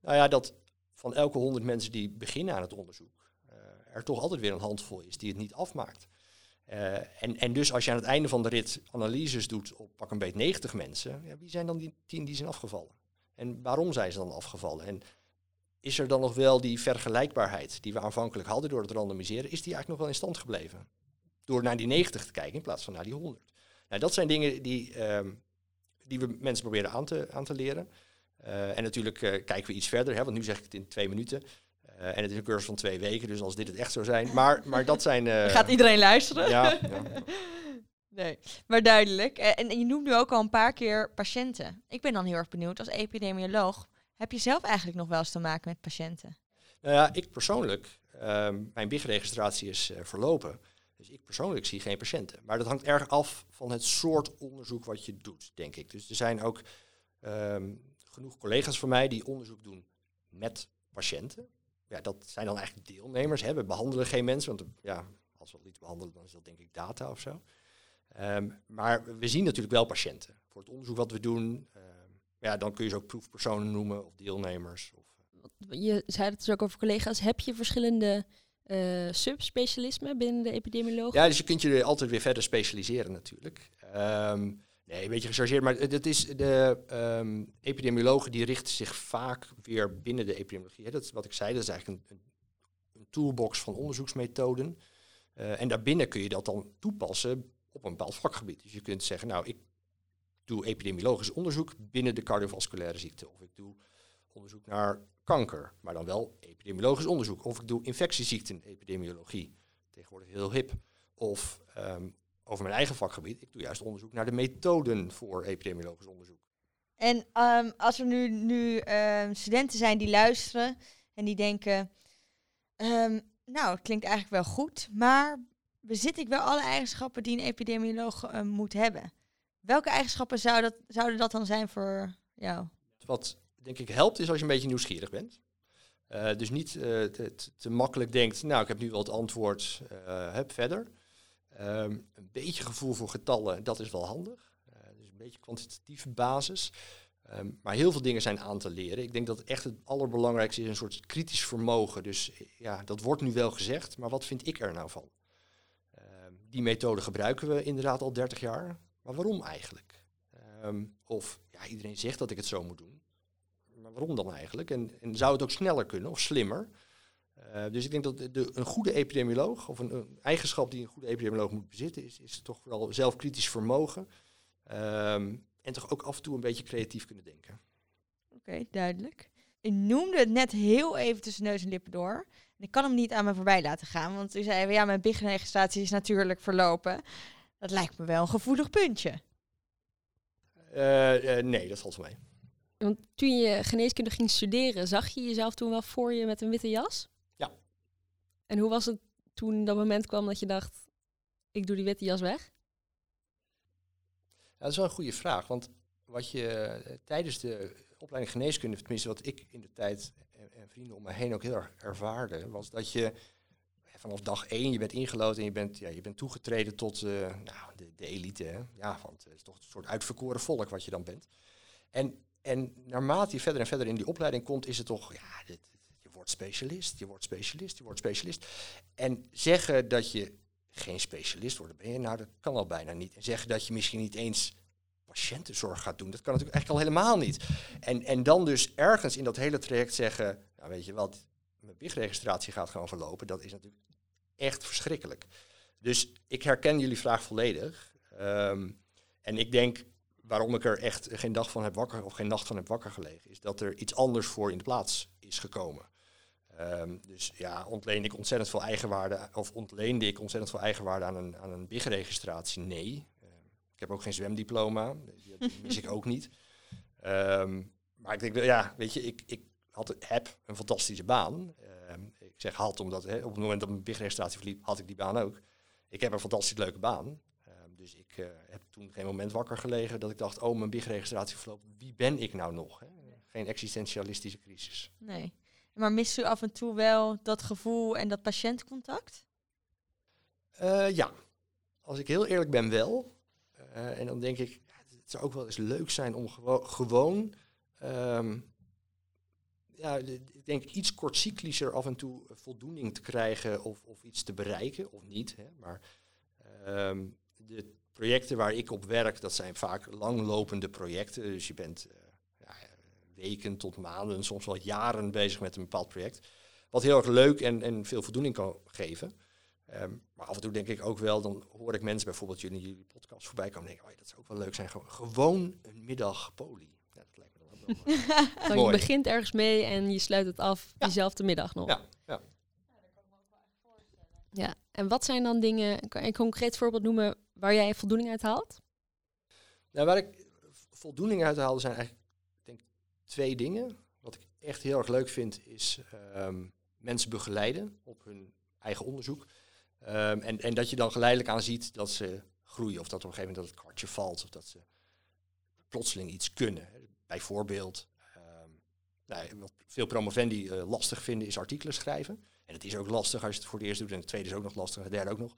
Nou ja, dat van elke honderd mensen die beginnen aan het onderzoek, eh, er toch altijd weer een handvol is die het niet afmaakt. Eh, en, en dus als je aan het einde van de rit analyses doet op pak een beet 90 mensen, ja, wie zijn dan die 10 die zijn afgevallen? En waarom zijn ze dan afgevallen? En is er dan nog wel die vergelijkbaarheid die we aanvankelijk hadden door het randomiseren, is die eigenlijk nog wel in stand gebleven? Door naar die 90 te kijken in plaats van naar die 100. Nou, dat zijn dingen die, ehm, die we mensen proberen aan te, aan te leren. Eh, en natuurlijk eh, kijken we iets verder, hè, want nu zeg ik het in twee minuten. Eh, en het is een cursus van twee weken, dus als dit het echt zou zijn. Maar, maar dat zijn... eh, Gaat iedereen luisteren? ja, ja. Nee, maar duidelijk. Eh, En je noemt nu ook al een paar keer patiënten. Ik ben dan heel erg benieuwd, als epidemioloog, heb je zelf eigenlijk nog wel eens te maken met patiënten? Nou ja, ik persoonlijk, ehm, mijn BIG-registratie is verlopen. Dus ik persoonlijk zie geen patiënten. Maar dat hangt erg af van het soort onderzoek wat je doet, denk ik. Dus er zijn ook ehm, genoeg collega's van mij die onderzoek doen met patiënten. Ja, dat zijn dan eigenlijk deelnemers. Hè. We behandelen geen mensen, want eh, ja, als we al iets behandelen, dan is dat denk ik data of zo. Ehm, maar we zien natuurlijk wel patiënten. Voor het onderzoek wat we doen, ehm, ja, dan kun je ze ook proefpersonen noemen of deelnemers. Of, Je zei het dus ook over collega's. Heb je verschillende eh, subspecialismen binnen de epidemiologie? Ja, dus je kunt je altijd weer verder specialiseren natuurlijk. Ehm, nee, een beetje gechargeerd, maar het is de ehm, epidemiologen die richten zich vaak weer binnen de epidemiologie. Hè. Dat is wat ik zei, dat is eigenlijk een, een, een toolbox van onderzoeksmethoden. Eh, en daarbinnen kun je dat dan toepassen op een bepaald vakgebied. Dus je kunt zeggen, nou, ik doe epidemiologisch onderzoek binnen de cardiovasculaire ziekte. Of ik doe onderzoek naar kanker, maar dan wel epidemiologisch onderzoek. Of ik doe infectieziekten, epidemiologie. Tegenwoordig heel hip. Of ehm, over mijn eigen vakgebied, ik doe juist onderzoek naar de methoden voor epidemiologisch onderzoek. En ehm, als er nu, nu ehm, studenten zijn die luisteren en die denken, ehm, nou, het klinkt eigenlijk wel goed, maar bezit ik wel alle eigenschappen die een epidemioloog eh, moet hebben? Welke eigenschappen zou dat, zouden dat dan zijn voor jou? Wat denk ik helpt is als je een beetje nieuwsgierig bent. Eh, dus niet eh, te, te- makkelijk denkt, nou ik heb nu wel het antwoord, eh, heb verder. Ehm, een beetje gevoel voor getallen, dat is wel handig. Eh, dus een beetje kwantitatieve basis. Ehm, maar heel veel dingen zijn aan te leren. Ik denk dat echt het allerbelangrijkste is een soort kritisch vermogen. Dus eh, ja, dat wordt nu wel gezegd, maar wat vind ik er nou van? Ehm, die methode gebruiken we inderdaad al 30 jaar. Maar waarom eigenlijk? Of ja, iedereen zegt dat ik het zo moet doen. Maar waarom dan eigenlijk? En, en zou het ook sneller kunnen of slimmer? Eh, dus ik denk dat de, de- een goede epidemioloog, of een, een eigenschap die een goede epidemioloog moet bezitten, is, is toch wel zelfkritisch vermogen. Ehm, en toch ook af en toe een beetje creatief kunnen denken. Oké, duidelijk. U noemde het net heel even tussen neus en lippen door. En ik kan hem niet aan me voorbij laten gaan, want u zei, ja, mijn BIG-registratie is natuurlijk verlopen. Dat lijkt me wel een gevoelig puntje. Eh, eh, nee, dat valt mee. Want toen je geneeskunde ging studeren, zag je jezelf toen wel voor je met een witte jas? En hoe was het toen dat moment kwam dat je dacht, ik doe die witte jas weg? Ja, dat is wel een goede vraag. Want wat je eh, tijdens de opleiding geneeskunde, tenminste wat ik in de tijd en, en vrienden om me heen ook heel erg ervaarde, was dat je eh, vanaf dag één, je bent ingelood en je bent, ja, je bent toegetreden tot eh, nou, de, de elite. Hè? Ja, want het is toch een soort uitverkoren volk wat je dan bent. En, en naarmate je verder en verder in die opleiding komt, is het toch, ja, dit, specialist, je wordt specialist, je wordt specialist. En zeggen dat je geen specialist wordt, ben je nou, dat kan al bijna niet. En zeggen dat je misschien niet eens patiëntenzorg gaat doen, dat kan natuurlijk eigenlijk al helemaal niet. En, en dan dus ergens in dat hele traject zeggen, nou weet je wat, mijn BIG-registratie gaat gewoon verlopen, dat is natuurlijk echt verschrikkelijk. Dus ik herken jullie vraag volledig. Ehm, en ik denk, waarom ik er echt geen dag van heb wakker of geen nacht van heb wakker gelegen, is dat er iets anders voor in de plaats is gekomen. Ehm, dus ja, ontleen ik ontzettend veel eigenwaarde, of ontleende ik ontzettend veel eigenwaarde aan een, aan een BIG-registratie? Nee. Ehm, ik heb ook geen zwemdiploma, die, die mis ik ook niet. Ehm, maar ik denk, ja, weet je, ik, ik had, heb een fantastische baan. Ik zeg had, omdat op het moment dat mijn BIG-registratie verliep, had ik die baan ook. Ik heb een fantastisch leuke baan. Dus ik eh, heb toen geen moment wakker gelegen dat ik dacht, oh, mijn BIG-registratie verloopt. Wie ben ik nou nog? Geen existentialistische crisis. Nee. Maar mist u af en toe wel dat gevoel en dat patiëntcontact? Uh, ja, als ik heel eerlijk ben wel. Uh, en dan denk ik, het zou ook wel eens leuk zijn om gewo gewoon, um, ja, ik denk iets kortcyclischer af en toe voldoening te krijgen of, of iets te bereiken, of niet. Hè, maar um, de projecten waar ik op werk, dat zijn vaak langlopende projecten. Dus je bent ja, weken tot maanden, soms wel jaren bezig met een bepaald project. Wat heel erg leuk en, en veel voldoening kan geven. Um, maar af en toe denk ik ook wel, dan hoor ik mensen bijvoorbeeld jullie, jullie podcast voorbij komen. denken, oh, dat zou ook wel leuk zijn. Gewoon, gewoon een middag poli. Ja, dat lijkt me dan wel. dan je begint ergens mee en je sluit het af Ja. diezelfde middag nog. Ja, ja. Ja, en wat zijn dan dingen, kan je een concreet voorbeeld noemen waar jij voldoening uit haalt? Nou, waar ik voldoening uit haalde zijn eigenlijk twee dingen. Wat ik echt heel erg leuk vind is um, mensen begeleiden op hun eigen onderzoek. Um, en, en dat je dan geleidelijk aan ziet dat ze groeien of dat op een gegeven moment dat het kwartje valt of dat ze plotseling iets kunnen. Bijvoorbeeld, um, nou, wat veel promovendi uh, lastig vinden is artikelen schrijven. En het is ook lastig als je het voor het eerst doet en het tweede is ook nog lastig en het derde ook nog.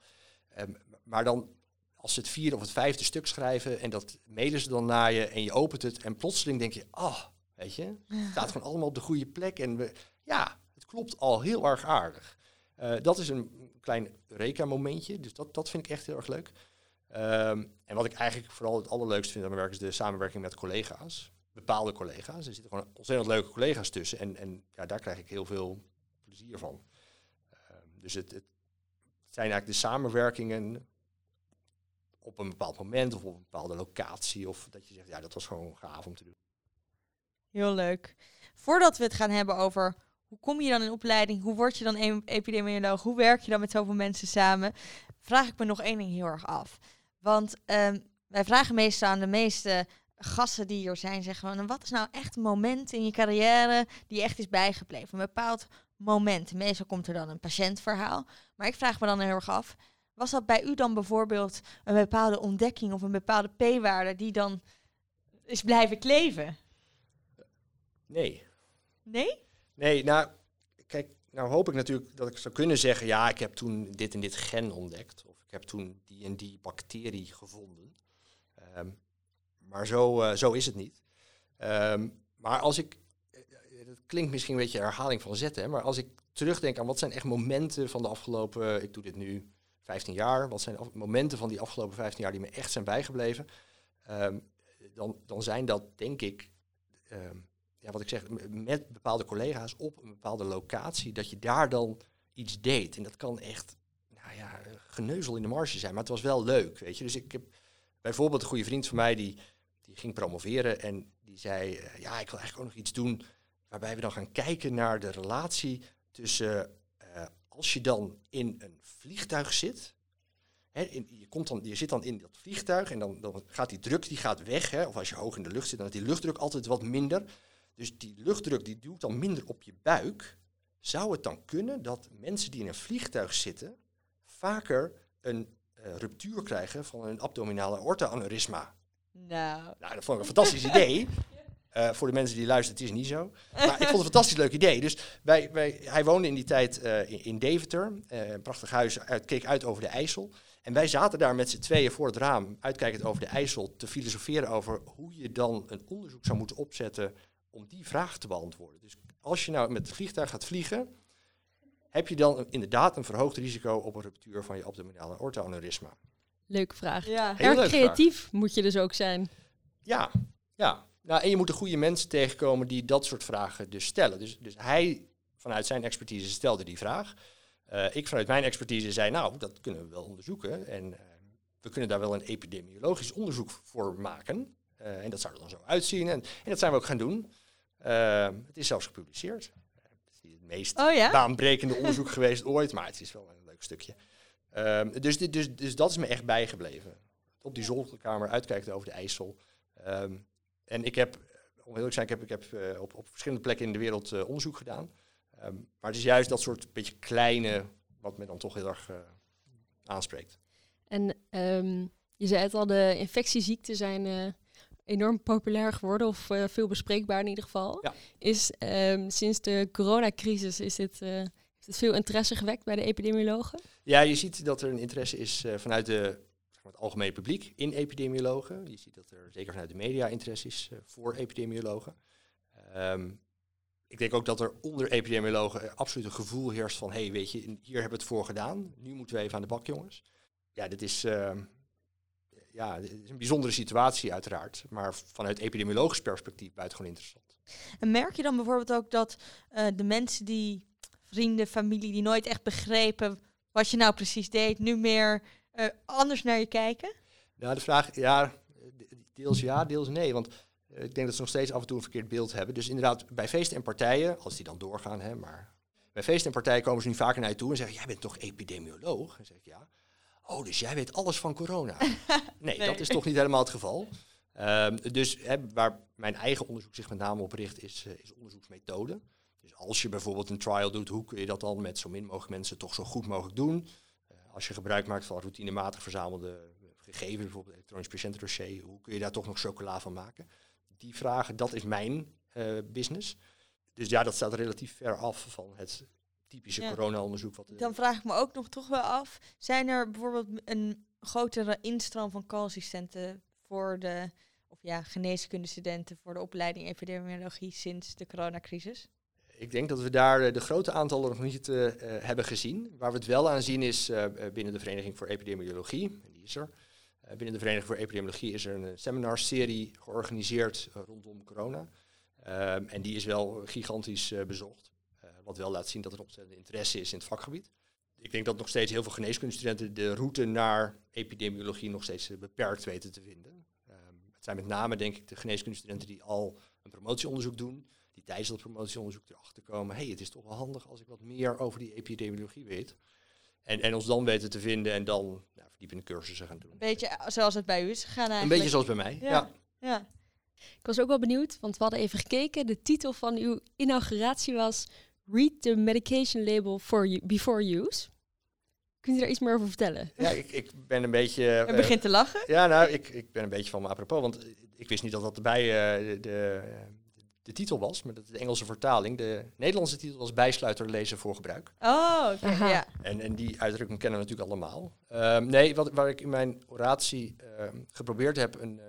Maar dan als ze het vierde of het vijfde stuk schrijven en dat mailen ze dan naar je en je opent het en plotseling denk je, ah, weet je, het staat gewoon allemaal op de goede plek en we, ja, het klopt al heel erg aardig. Uh, dat is een klein Eureka-momentje, dus dat, dat vind ik echt heel erg leuk. Um, en wat ik eigenlijk vooral het allerleukste vind aan mijn werk is de samenwerking met collega's, bepaalde collega's. Er zitten gewoon ontzettend leuke collega's tussen en, en ja, daar krijg ik heel veel plezier van. Um, dus het, het zijn eigenlijk de samenwerkingen op een bepaald moment of op een bepaalde locatie. Of dat je zegt, ja, dat was gewoon gaaf om te doen. Heel leuk. Voordat we het gaan hebben over hoe kom je dan in opleiding, hoe word je dan epidemioloog, hoe werk je dan met zoveel mensen samen, vraag ik me nog één ding heel erg af. Want um, wij vragen meestal aan de meeste gasten die hier zijn, zeggen van, wat is nou echt een moment in je carrière die echt is bijgebleven? Een bepaald moment. Meestal komt er dan een patiëntverhaal. Maar ik vraag me dan heel erg af, was dat bij u dan bijvoorbeeld een bepaalde ontdekking of een bepaalde p-waarde die dan is blijven kleven? Nee. Nee? Nee, nou, kijk, nou hoop ik natuurlijk dat ik zou kunnen zeggen, ja, ik heb toen dit en dit gen ontdekt. Of ik heb toen die en die bacterie gevonden. Um, maar zo, uh, zo is het niet. Um, maar als ik, dat klinkt misschien een beetje herhaling van zetten, maar als ik terugdenk aan wat zijn echt momenten van de afgelopen, ik doe dit nu 15 jaar. Wat zijn momenten van die afgelopen 15 jaar die me echt zijn bijgebleven? Um, dan, dan zijn dat, denk ik, um, ja, wat ik zeg, met bepaalde collega's op een bepaalde locatie, dat je daar dan iets deed. En dat kan echt, nou ja, geneuzel in de marge zijn, maar het was wel leuk, weet je. Dus ik heb bijvoorbeeld een goede vriend van mij, die, die ging promoveren en die zei, uh, ja, ik wil eigenlijk ook nog iets doen waarbij we dan gaan kijken naar de relatie tussen uh, als je dan in een vliegtuig zit. Hè, in, je, komt dan, je zit dan in dat vliegtuig en dan, dan gaat die druk die gaat weg. Hè, of als je hoog in de lucht zit, dan is die luchtdruk altijd wat minder. Dus die luchtdruk die duwt dan minder op je buik. Zou het dan kunnen dat mensen die in een vliegtuig zitten vaker een uh, ruptuur krijgen van een abdominale aorta-aneurysma? Nou. nou, dat vond ik een fantastisch idee. Uh, voor de mensen die luisteren, het is niet zo. Maar ik vond het een fantastisch leuk idee. Dus wij, wij, hij woonde in die tijd uh, in, in, Deventer. Uh, een prachtig huis, uit, keek uit over de IJssel. En wij zaten daar met z'n tweeën voor het raam, uitkijkend over de IJssel, te filosoferen over hoe je dan een onderzoek zou moeten opzetten om die vraag te beantwoorden. Dus als je nou met het vliegtuig gaat vliegen, heb je dan inderdaad een verhoogd risico op een ruptuur van je abdominale aorta-aneurysma? Leuke vraag. Ja. Erg creatief vraag. moet je dus ook zijn. Ja, ja. Nou, en je moet de goede mensen tegenkomen die dat soort vragen dus stellen. Dus, dus hij vanuit zijn expertise stelde die vraag. Uh, ik vanuit mijn expertise zei, nou, dat kunnen we wel onderzoeken. En uh, we kunnen daar wel een epidemiologisch onderzoek voor maken. Uh, en dat zou er dan zo uitzien. En, en dat zijn we ook gaan doen. Het is zelfs gepubliceerd. het is niet het meest oh, ja? baanbrekende onderzoek geweest ooit, maar het is wel een leuk stukje. dus, dus, dus dat is me echt bijgebleven. Op die zolderkamer uitkijkt over de IJssel. Um, en ik heb, om heel te zijn, ik heb, ik heb uh, op, op verschillende plekken in de wereld uh, onderzoek gedaan. Um, maar het is juist dat soort beetje kleine, wat me dan toch heel erg uh, aanspreekt. En um, Je zei het al, de infectieziekten zijn eh, enorm populair geworden, of eh, veel bespreekbaar in ieder geval. Ja. Is ehm, sinds de coronacrisis is dit, eh, heeft het veel interesse gewekt bij de epidemiologen? Ja, je ziet dat er een interesse is eh, vanuit de, zeg maar, het algemene publiek in epidemiologen. Je ziet dat er zeker vanuit de media interesse is voor epidemiologen. Ehm, ik denk ook dat er onder epidemiologen absoluut een gevoel heerst van... hé, hey, weet je, hier hebben we het voor gedaan. Nu moeten we even aan de bak, jongens. Ja, dit is, ehm, ja, dit is een bijzondere situatie uiteraard. Maar vanuit epidemiologisch perspectief buitengewoon interessant. En merk je dan bijvoorbeeld ook dat eh, de mensen die, vrienden, familie, die nooit echt begrepen wat je nou precies deed, nu meer eh, anders naar je kijken? Nou, de vraag, ja, deels ja, deels nee. Want eh, ik denk dat ze nog steeds af en toe een verkeerd beeld hebben. Dus inderdaad, bij feesten en partijen, als die dan doorgaan, hè, maar bij feesten en partijen komen ze nu vaker naar je toe en zeggen: Jij bent toch epidemioloog? En zeg ik ja. Oh, dus jij weet alles van corona? nee, Nee. dat is toch niet helemaal het geval. Ehm, dus hè, waar mijn eigen onderzoek zich met name op richt, is, eh, is onderzoeksmethode. Dus als je bijvoorbeeld een trial doet, hoe kun je dat dan met zo min mogelijk mensen toch zo goed mogelijk doen? Eh, als je gebruik maakt van routinematig verzamelde gegevens, bijvoorbeeld elektronisch patiëntendossier, hoe kun je daar toch nog chocola van maken? Die vragen, dat is mijn eh, business. Dus ja, dat staat relatief ver af van het typische Ja. corona-onderzoek. Wat, eh, Dan vraag ik me ook nog toch wel af, zijn er bijvoorbeeld een grotere instroom van co-assistenten voor de of ja, geneeskundestudenten voor de opleiding epidemiologie sinds de coronacrisis? Ik denk dat we daar eh, de grote aantallen nog niet eh, hebben gezien. Waar we het wel aan zien is binnen de Vereniging voor Epidemiologie, en die is er. Binnen de Vereniging voor Epidemiologie is er een seminarserie georganiseerd rondom corona. Ehm, en die is wel gigantisch bezocht. Wat wel laat zien dat er ontzettend interesse is in het vakgebied. Ik denk dat nog steeds heel veel geneeskundestudenten de route naar epidemiologie nog steeds eh, beperkt weten te vinden. Ehm, het zijn met name, denk ik, de geneeskundestudenten die al een promotieonderzoek doen die tijdens dat promotieonderzoek erachter komen, hey, het is toch wel handig als ik wat meer over die epidemiologie weet. En, en ons dan weten te vinden en dan nou, verdiepende cursussen gaan doen. Een beetje zoals het bij u is gegaan Een beetje zoals bij mij. Ja. Ja. Ja. Ik was ook wel benieuwd, want we hadden even gekeken. De titel van uw inauguratie was Read the medication label for you, before use. Kunt u daar iets meer over vertellen? Ja, ik, ik ben een beetje. En eh, begint te lachen. ja, nou, ik, ik ben een beetje van me apropos, want ik wist niet dat dat erbij eh, de, de, de titel was, maar dat is de Engelse vertaling. De Nederlandse titel was bijsluiter lezen voor gebruik. Oh, oké. Ja. En, en die uitdrukking kennen we natuurlijk allemaal. Ehm, nee, wat, waar ik in mijn oratie ehm, geprobeerd heb een, eh,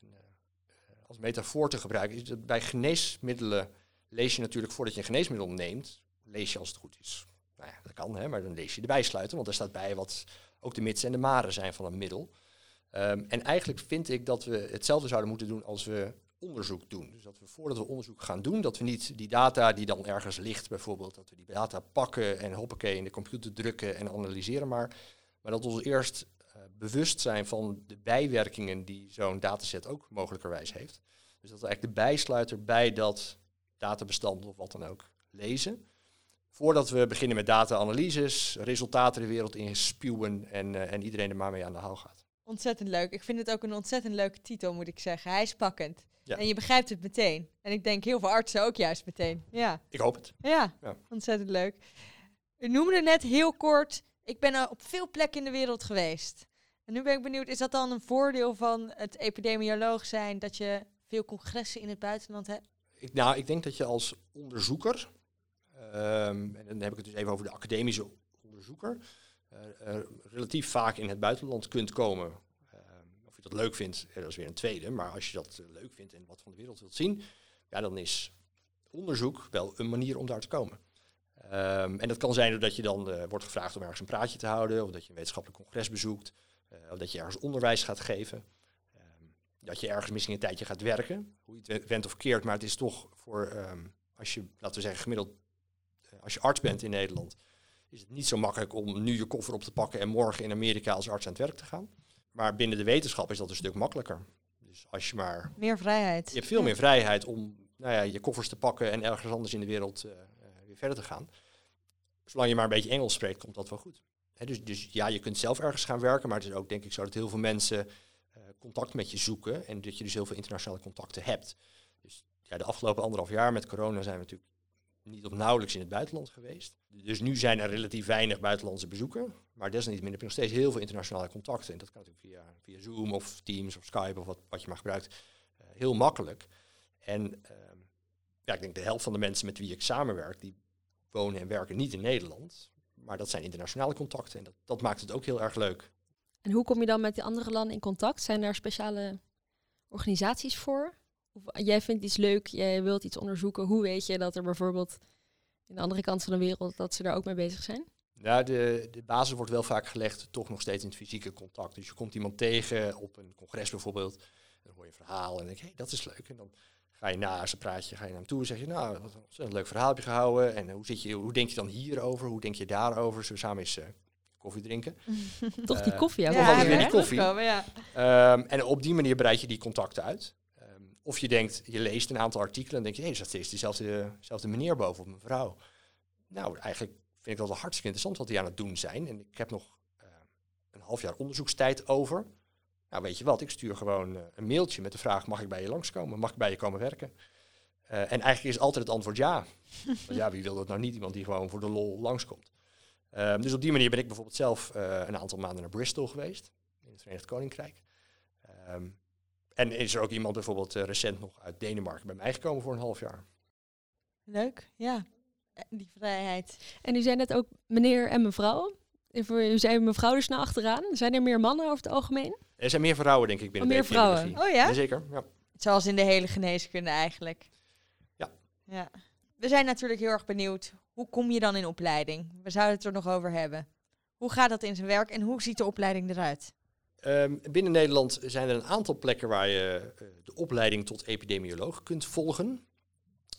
een, eh, als metafoor te gebruiken, is dat bij geneesmiddelen lees je natuurlijk voordat je een geneesmiddel neemt, lees je als het goed is. Nou ja, dat kan, hè, maar dan lees je de bijsluiter, want daar staat bij wat ook de mits en de maren zijn van een middel. Ehm, en eigenlijk vind ik dat we hetzelfde zouden moeten doen als we onderzoek doen. Dus dat we voordat we onderzoek gaan doen, dat we niet die data die dan ergens ligt bijvoorbeeld, dat we die data pakken en hoppakee in de computer drukken en analyseren maar. Maar dat we ons eerst eh, bewust zijn van de bijwerkingen die zo'n dataset ook mogelijkerwijs heeft. Dus dat we eigenlijk de bijsluiter bij dat databestand of wat dan ook lezen. Voordat we beginnen met data-analyses, resultaten de wereld in spuwen en, eh, en iedereen er maar mee aan de haal gaat. Ontzettend leuk. Ik vind het ook een ontzettend leuke titel, moet ik zeggen. Hij is pakkend. Ja. En je begrijpt het meteen. En ik denk heel veel artsen ook juist meteen. Ja, Ik hoop het. ja. Ja. ontzettend leuk. U noemde net heel kort, ik ben op veel plekken in de wereld geweest. En nu ben ik benieuwd, is dat dan een voordeel van het epidemioloog zijn, dat je veel congressen in het buitenland hebt? Ik, nou, ik denk dat je als onderzoeker, ehm, en dan heb ik het dus even over de academische onderzoeker, eh, relatief vaak in het buitenland kunt komen. Ehm, of je dat leuk vindt, eh, dat is weer een tweede. Maar als je dat eh, leuk vindt en wat van de wereld wilt zien, ja, dan is onderzoek wel een manier om daar te komen. Ehm, en dat kan zijn doordat je dan wordt gevraagd om ergens een praatje te houden, of dat je een wetenschappelijk congres bezoekt, of dat je ergens onderwijs gaat geven. Dat je ergens misschien een tijdje gaat werken, hoe je het we- went of keert, maar het is toch voor, ehm, als je, laten we zeggen, gemiddeld, eh, als je arts bent in Nederland, is het niet zo makkelijk om nu je koffer op te pakken en morgen in Amerika als arts aan het werk te gaan. Maar binnen de wetenschap is dat een stuk makkelijker. Dus als je maar, Meer vrijheid. je hebt veel meer vrijheid om nou ja, je koffers te pakken en ergens anders in de wereld eh, eh, weer verder te gaan. Zolang je maar een beetje Engels spreekt, komt dat wel goed. Dus, dus ja, je kunt zelf ergens gaan werken, maar het is ook denk ik zo dat heel veel mensen contact met je zoeken en dat je dus heel veel internationale contacten hebt. Dus ja, de afgelopen anderhalf jaar met corona zijn we natuurlijk niet of nauwelijks in het buitenland geweest. Dus nu zijn er relatief weinig buitenlandse bezoeken. Maar desalniettemin heb je nog steeds heel veel internationale contacten. En dat kan natuurlijk via, via Zoom of Teams of Skype of wat, wat je maar gebruikt. eh, heel makkelijk. En ehm, ja, ik denk de helft van de mensen met wie ik samenwerk, die wonen en werken niet in Nederland. Maar dat zijn internationale contacten. En dat, dat maakt het ook heel erg leuk. En hoe kom je dan met die andere landen in contact? Zijn daar speciale organisaties voor? Of jij vindt iets leuk, jij wilt iets onderzoeken. Hoe weet je dat er bijvoorbeeld in de andere kant van de wereld dat ze daar ook mee bezig zijn? Nou, de, de basis wordt wel vaak gelegd toch nog steeds in het fysieke contact. Dus je komt iemand tegen op een congres bijvoorbeeld. Dan hoor je een verhaal en denk je, hey, dat is leuk. En dan ga je na zijn praatje ga je naar hem toe en zeg je, nou, wat een leuk verhaal heb je gehouden. En eh, hoe, zit je, hoe denk je dan hierover? Hoe denk je daarover? Zullen we samen eens eh, koffie drinken? Toch die Eh, koffie, ja. Ja, wel ja, weer, die koffie. ja. Ehm, en op die manier breid je die contacten uit. Ehm, of je denkt, je leest een aantal artikelen en denk je, hé, er staat steeds dezelfde, dezelfde meneer boven op mijn vrouw. Nou, eigenlijk vind ik dat wel hartstikke interessant wat die aan het doen zijn. En ik heb nog eh, een half jaar onderzoekstijd over. Nou, weet je wat, ik stuur gewoon eh, een mailtje met de vraag, mag ik bij je langskomen? Mag ik bij je komen werken? Eh, en eigenlijk is altijd het antwoord ja. Want ja, wie wil dat nou niet? Iemand die gewoon voor de lol langskomt. Ehm, dus op die manier ben ik bijvoorbeeld zelf eh, een aantal maanden naar Bristol geweest, in het Verenigd Koninkrijk. Ehm, en is er ook iemand bijvoorbeeld eh, recent nog uit Denemarken bij mij gekomen voor een half jaar? Leuk, ja. Die vrijheid. En u zei net ook meneer en mevrouw. En voor- U zei mevrouw dus naar achteraan. Zijn er meer mannen over het algemeen? Er zijn meer vrouwen, denk ik, binnen Oh, de meer vrouwen. epidemiologie. Oh ja? Jazeker, ja. Zoals in de hele geneeskunde eigenlijk. Ja. ja. We zijn natuurlijk heel erg benieuwd. Hoe kom je dan in opleiding? We zouden het er nog over hebben. Hoe gaat dat in zijn werk en hoe ziet de opleiding eruit? Ehm, binnen Nederland zijn er een aantal plekken waar je eh, de opleiding tot epidemioloog kunt volgen.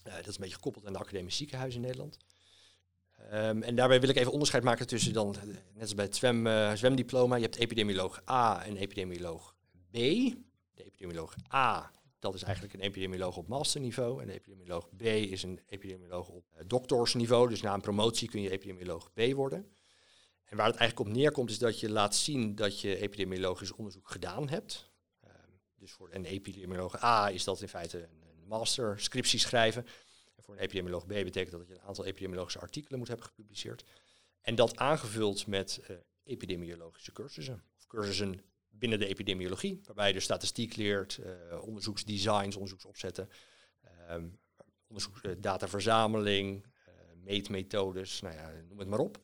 Eh, dat is een beetje gekoppeld aan de academisch ziekenhuis in Nederland. Ehm, en daarbij wil ik even onderscheid maken tussen dan, eh, net als bij het zwem, zwemdiploma, je hebt epidemioloog A en epidemioloog B. De epidemioloog A, dat is eigenlijk een epidemioloog op masterniveau. En de epidemioloog B is een epidemioloog op eh, doctorsniveau. Dus na een promotie kun je epidemioloog B worden. En waar het eigenlijk op neerkomt is dat je laat zien dat je epidemiologisch onderzoek gedaan hebt. Ehm, dus voor een epidemioloog A is dat in feite een, een master scriptie schrijven. En voor een epidemioloog B betekent dat dat je een aantal epidemiologische artikelen moet hebben gepubliceerd. En dat aangevuld met eh, epidemiologische cursussen. Of cursussen binnen de epidemiologie, waarbij je de statistiek leert, eh, onderzoeksdesigns, onderzoeksopzetten, ehm onderzoeks, eh, dataverzameling, meetmethodes, nou ja, noem het maar op.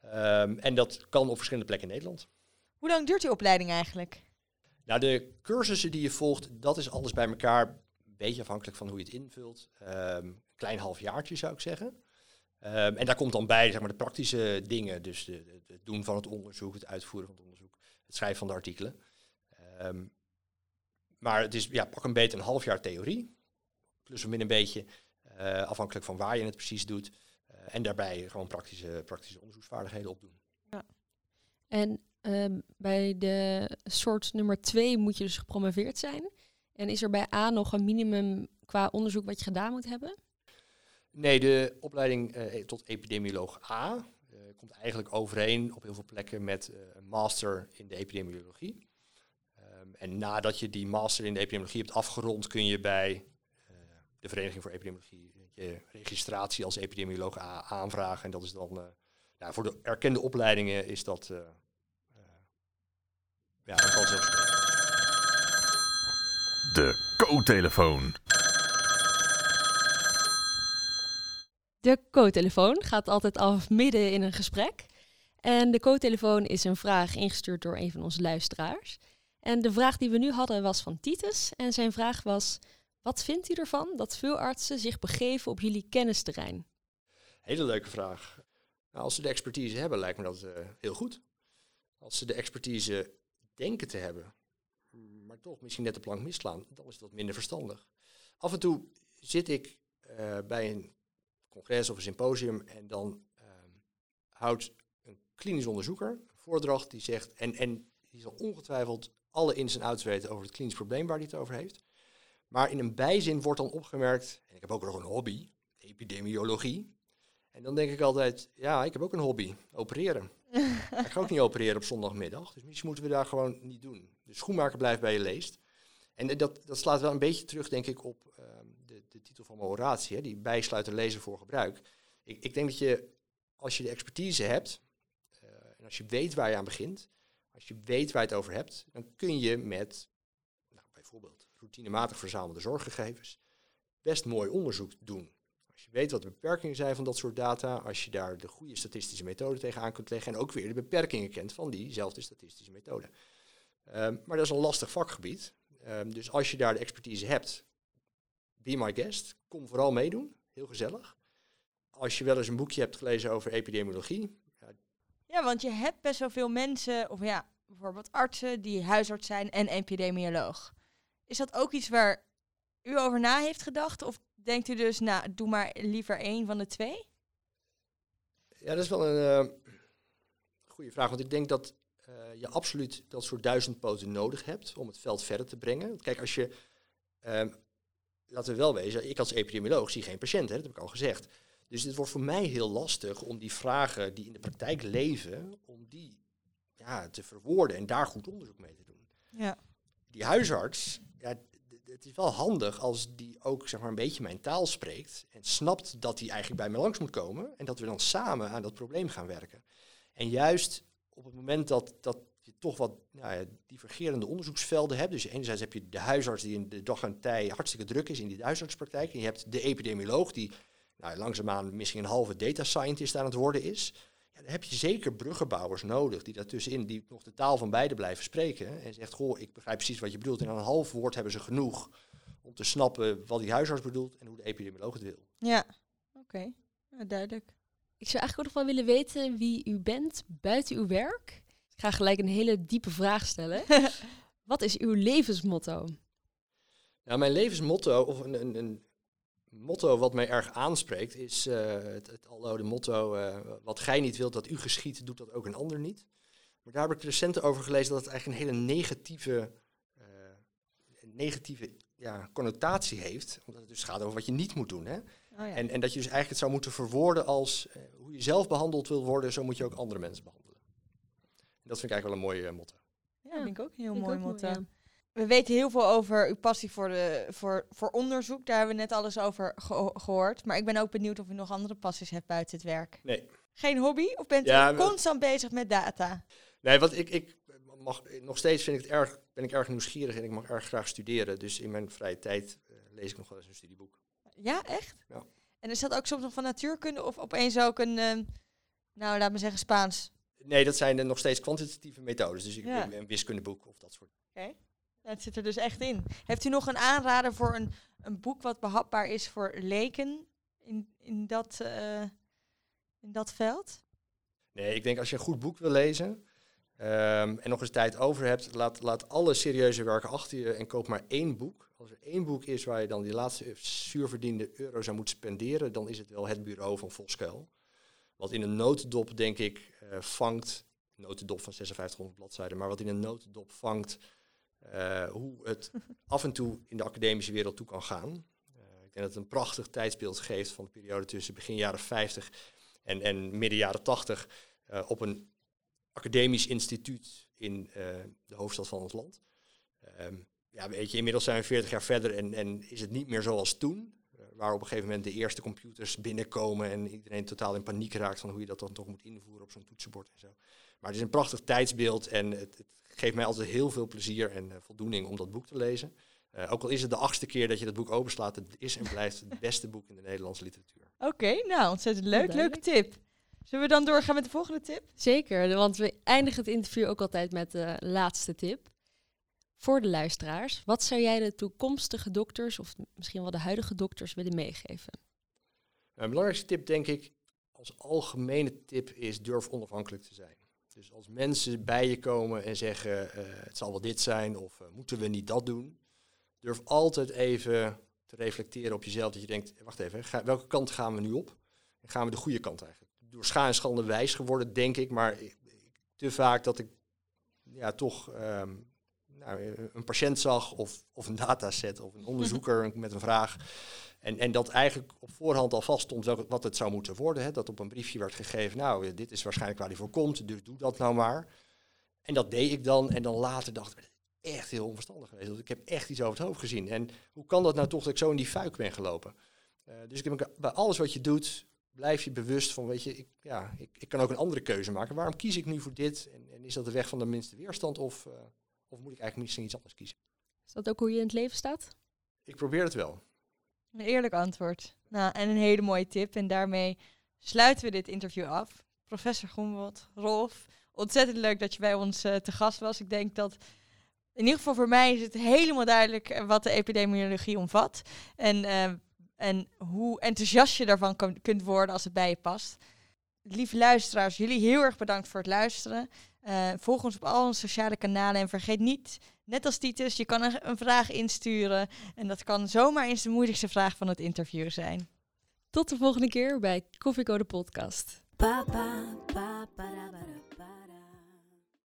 Ehm, en dat kan op verschillende plekken in Nederland. Hoe lang duurt die opleiding eigenlijk? Nou, de cursussen die je volgt, dat is alles bij elkaar. Een beetje afhankelijk van hoe je het invult. Een klein halfjaartje zou ik zeggen. Ehm, en daar komt dan bij zeg maar, de praktische dingen. Dus de, de- het doen van het onderzoek, het uitvoeren van het onderzoek, het schrijven van de artikelen. Ehm, maar het is ja, pak een beetje een half jaar theorie. Plus of min een beetje, eh, afhankelijk van waar je het precies doet. Eh, en daarbij gewoon praktische, praktische onderzoeksvaardigheden opdoen. En ehm, bij de soort nummer twee moet je dus gepromoveerd zijn. En is er bij A nog een minimum qua onderzoek wat je gedaan moet hebben? Nee, de opleiding eh, tot epidemioloog A komt eigenlijk overeen op heel veel plekken met eh, een master in de epidemiologie. Ehm, en nadat je die master in de epidemiologie hebt afgerond, kun je bij eh, de Vereniging voor Epidemiologie je registratie als epidemioloog aanvragen. En dat is dan, eh, nou, voor de erkende opleidingen is dat eh, eh, ja, vanzelfsprekend. De co-telefoon. De co-telefoon gaat altijd af midden in een gesprek. En de co-telefoon is een vraag ingestuurd door een van onze luisteraars. En de vraag die we nu hadden was van Titus. En zijn vraag was: Wat vindt u ervan dat veel artsen zich begeven op jullie kennisterrein? Hele leuke vraag. Nou, als ze de expertise hebben, lijkt me dat eh, heel goed. Als ze de expertise denken te hebben, maar toch misschien net de plank misslaan, dan is wat minder verstandig. Af en toe zit ik eh, bij een congres of een symposium en dan ehm, houdt een klinisch onderzoeker een voordracht die zegt, en, en die zal ongetwijfeld alle ins en outs weten over het klinisch probleem waar hij het over heeft. Maar in een bijzin wordt dan opgemerkt, en ik heb ook nog een hobby, epidemiologie. En dan denk ik altijd, ja, ik heb ook een hobby, opereren. ik ga ook niet opereren op zondagmiddag, dus misschien moeten we daar gewoon niet doen. De schoenmaker blijft bij je leest. En eh, dat, dat slaat wel een beetje terug, denk ik, op ehm, de, titel van mijn oratie, hè, die bijsluiter lezen voor gebruik. Ik, ik denk dat je, als je de expertise hebt, uh, en als je weet waar je aan begint, als je weet waar je het over hebt, dan kun je met nou, bijvoorbeeld routinematig verzamelde zorggegevens best mooi onderzoek doen. Als je weet wat de beperkingen zijn van dat soort data, als je daar de goede statistische methode tegenaan kunt leggen en ook weer de beperkingen kent van diezelfde statistische methode. Um, maar dat is een lastig vakgebied. Um, dus als je daar de expertise hebt, be my guest, kom vooral meedoen, heel gezellig. Als je wel eens een boekje hebt gelezen over epidemiologie. Ja, ja want je hebt best wel veel mensen, of ja, bijvoorbeeld artsen die huisarts zijn en epidemioloog. Is dat ook iets waar u over na heeft gedacht? Of denkt u dus, nou, doe maar liever één van de twee? Ja, dat is wel een uh, goede vraag. Want ik denk dat uh, je absoluut dat soort duizendpoten nodig hebt om het veld verder te brengen. Kijk, als je, uh, laten we wel wezen, ik als epidemioloog zie geen patiënten, dat heb ik al gezegd. Dus het wordt voor mij heel lastig om die vragen die in de praktijk leven, om die ja, te verwoorden en daar goed onderzoek mee te doen. Ja. Die huisarts, ja, het is wel handig als die ook zeg maar, een beetje mijn taal spreekt en snapt dat hij eigenlijk bij me langs moet komen en dat we dan samen aan dat probleem gaan werken. En juist op het moment dat, dat je toch wat nou ja, divergerende onderzoeksvelden hebt, dus enerzijds heb je de huisarts die in de dag en tijd hartstikke druk is in die huisartspraktijk, en je hebt de epidemioloog die nou, langzaamaan misschien een halve data scientist aan het worden is, ja, dan heb je zeker bruggenbouwers nodig die daartussenin, die nog de taal van beide blijven spreken. En zegt, goh, ik begrijp precies wat je bedoelt. En aan een half woord hebben ze genoeg om te snappen wat die huisarts bedoelt en hoe de epidemioloog het wil. Ja, oké. duidelijk. Ik zou eigenlijk ook nog wel willen weten wie u bent buiten uw werk. Ik ga gelijk een hele diepe vraag stellen. wat is uw levensmotto? Nou, mijn levensmotto, of een, een, een motto wat mij erg aanspreekt is uh, het, het alloude motto: uh, wat gij niet wilt dat u geschiet, doet dat ook een ander niet. Maar daar heb ik recent over gelezen dat het eigenlijk een hele negatieve, uh, negatieve ja, connotatie heeft. Omdat het dus gaat over wat je niet moet doen. Hè? Oh ja. en, en dat je dus eigenlijk het zou moeten verwoorden als hoe je zelf behandeld wil worden, zo moet je ook andere mensen behandelen. En dat vind ik eigenlijk wel een mooi motto. Ja, dat vind ik ook een heel mooi motto. Mooi, ja we weten heel veel over uw passie voor, de, voor, voor onderzoek. Daar hebben we net alles over gehoord. Maar ik ben ook benieuwd of u nog andere passies hebt buiten het werk. Nee. Geen hobby? Of bent u constant bezig met data? Nee, want ik, ik mag, nog steeds vind ik het erg, ben ik erg nieuwsgierig en ik mag erg graag studeren. Dus in mijn vrije tijd uh, lees ik nog wel eens een studieboek. Ja, echt? Ja. En is dat ook soms nog van natuurkunde of opeens ook een, uh, nou laat me zeggen, Spaans? Nee, dat zijn nog steeds kwantitatieve methodes. Dus ik ja. een wiskundeboek of dat soort. Oké. Het zit er dus echt in. Heeft u nog een aanrader voor een, een boek wat behapbaar is voor leken in, in, dat, uh, in dat veld? Nee, ik denk als je een goed boek wil lezen um, en nog eens tijd over hebt, laat, laat alle serieuze werken achter je en koop maar één boek. Als er één boek is waar je dan die laatste zuurverdiende euro zou moeten spenderen, dan is het wel het bureau van Voskuil. Wat in een notendop, denk ik, uh, vangt, notendop van 5600 bladzijden, maar wat in een notendop vangt uh, hoe het af en toe in de academische wereld toe kan gaan. Uh, ik denk dat het een prachtig tijdsbeeld geeft van de periode tussen begin jaren 50 en, en midden jaren 80 uh, eh, op een academisch instituut in de hoofdstad van ons land. Um, ja, weet je, inmiddels zijn we 40 jaar verder en, en is het niet meer zoals toen. Waar op een gegeven moment de eerste computers binnenkomen en iedereen totaal in paniek raakt van hoe je dat dan toch moet invoeren op zo'n toetsenbord en zo. Maar het is een prachtig tijdsbeeld en het, het geeft mij altijd heel veel plezier en uh, voldoening om dat boek te lezen. Uh, ook al is het de achtste keer dat je dat boek openslaat, het is en blijft het beste boek in de Nederlandse literatuur. Oké, nou ontzettend leuk. Leuke tip. Zullen we dan doorgaan met de volgende tip? Zeker, want we eindigen het interview ook altijd met de laatste tip. Voor de luisteraars, wat zou jij de toekomstige dokters, of misschien wel de huidige dokters, willen meegeven? Mijn belangrijkste tip, denk ik, als algemene tip, is durf onafhankelijk te zijn. Dus als mensen bij je komen en zeggen, uh, het zal wel dit zijn of uh, moeten we niet dat doen, durf altijd even te reflecteren op jezelf. Dat je denkt, wacht even, welke kant gaan we nu op? En gaan we de goede kant eigenlijk? Door scha schande wijs geworden, denk ik, maar te vaak dat ik ja, toch um, nou, een patiënt zag of, of een dataset of een onderzoeker met een vraag. En, en dat eigenlijk op voorhand al vast stond wat het zou moeten worden. Hè? Dat op een briefje werd gegeven, nou, dit is waarschijnlijk waar hij voor komt, dus doe dat nou maar. En dat deed ik dan. En dan later dacht ik, echt heel onverstandig geweest. Want ik heb echt iets over het hoofd gezien. En hoe kan dat nou toch dat ik zo in die fuik ben gelopen? Uh, dus ik heb bij alles wat je doet, blijf je bewust van, weet je, ik, ja, ik, ik kan ook een andere keuze maken. Waarom kies ik nu voor dit? En, en is dat de weg van de minste weerstand of, uh, of moet ik eigenlijk misschien iets anders kiezen? Is dat ook hoe je in het leven staat? Ik probeer het wel. Een eerlijk antwoord. Nou, en een hele mooie tip. En daarmee sluiten we dit interview af. Professor Groenwold, Rolf, ontzettend leuk dat je bij ons uh, te gast was. Ik denk dat in ieder geval voor mij is het helemaal duidelijk eh, wat de epidemiologie omvat. En, uh, en hoe enthousiast je daarvan kan, kunt worden als het bij je past. Lieve luisteraars, jullie heel erg bedankt voor het luisteren. Uh, volg ons op al onze sociale kanalen en vergeet niet, net als Titus, je kan een, een vraag insturen. En dat kan zomaar eens de moeilijkste vraag van het interview zijn. Tot de volgende keer bij Koffiecode Podcast. Pa, pa, pa,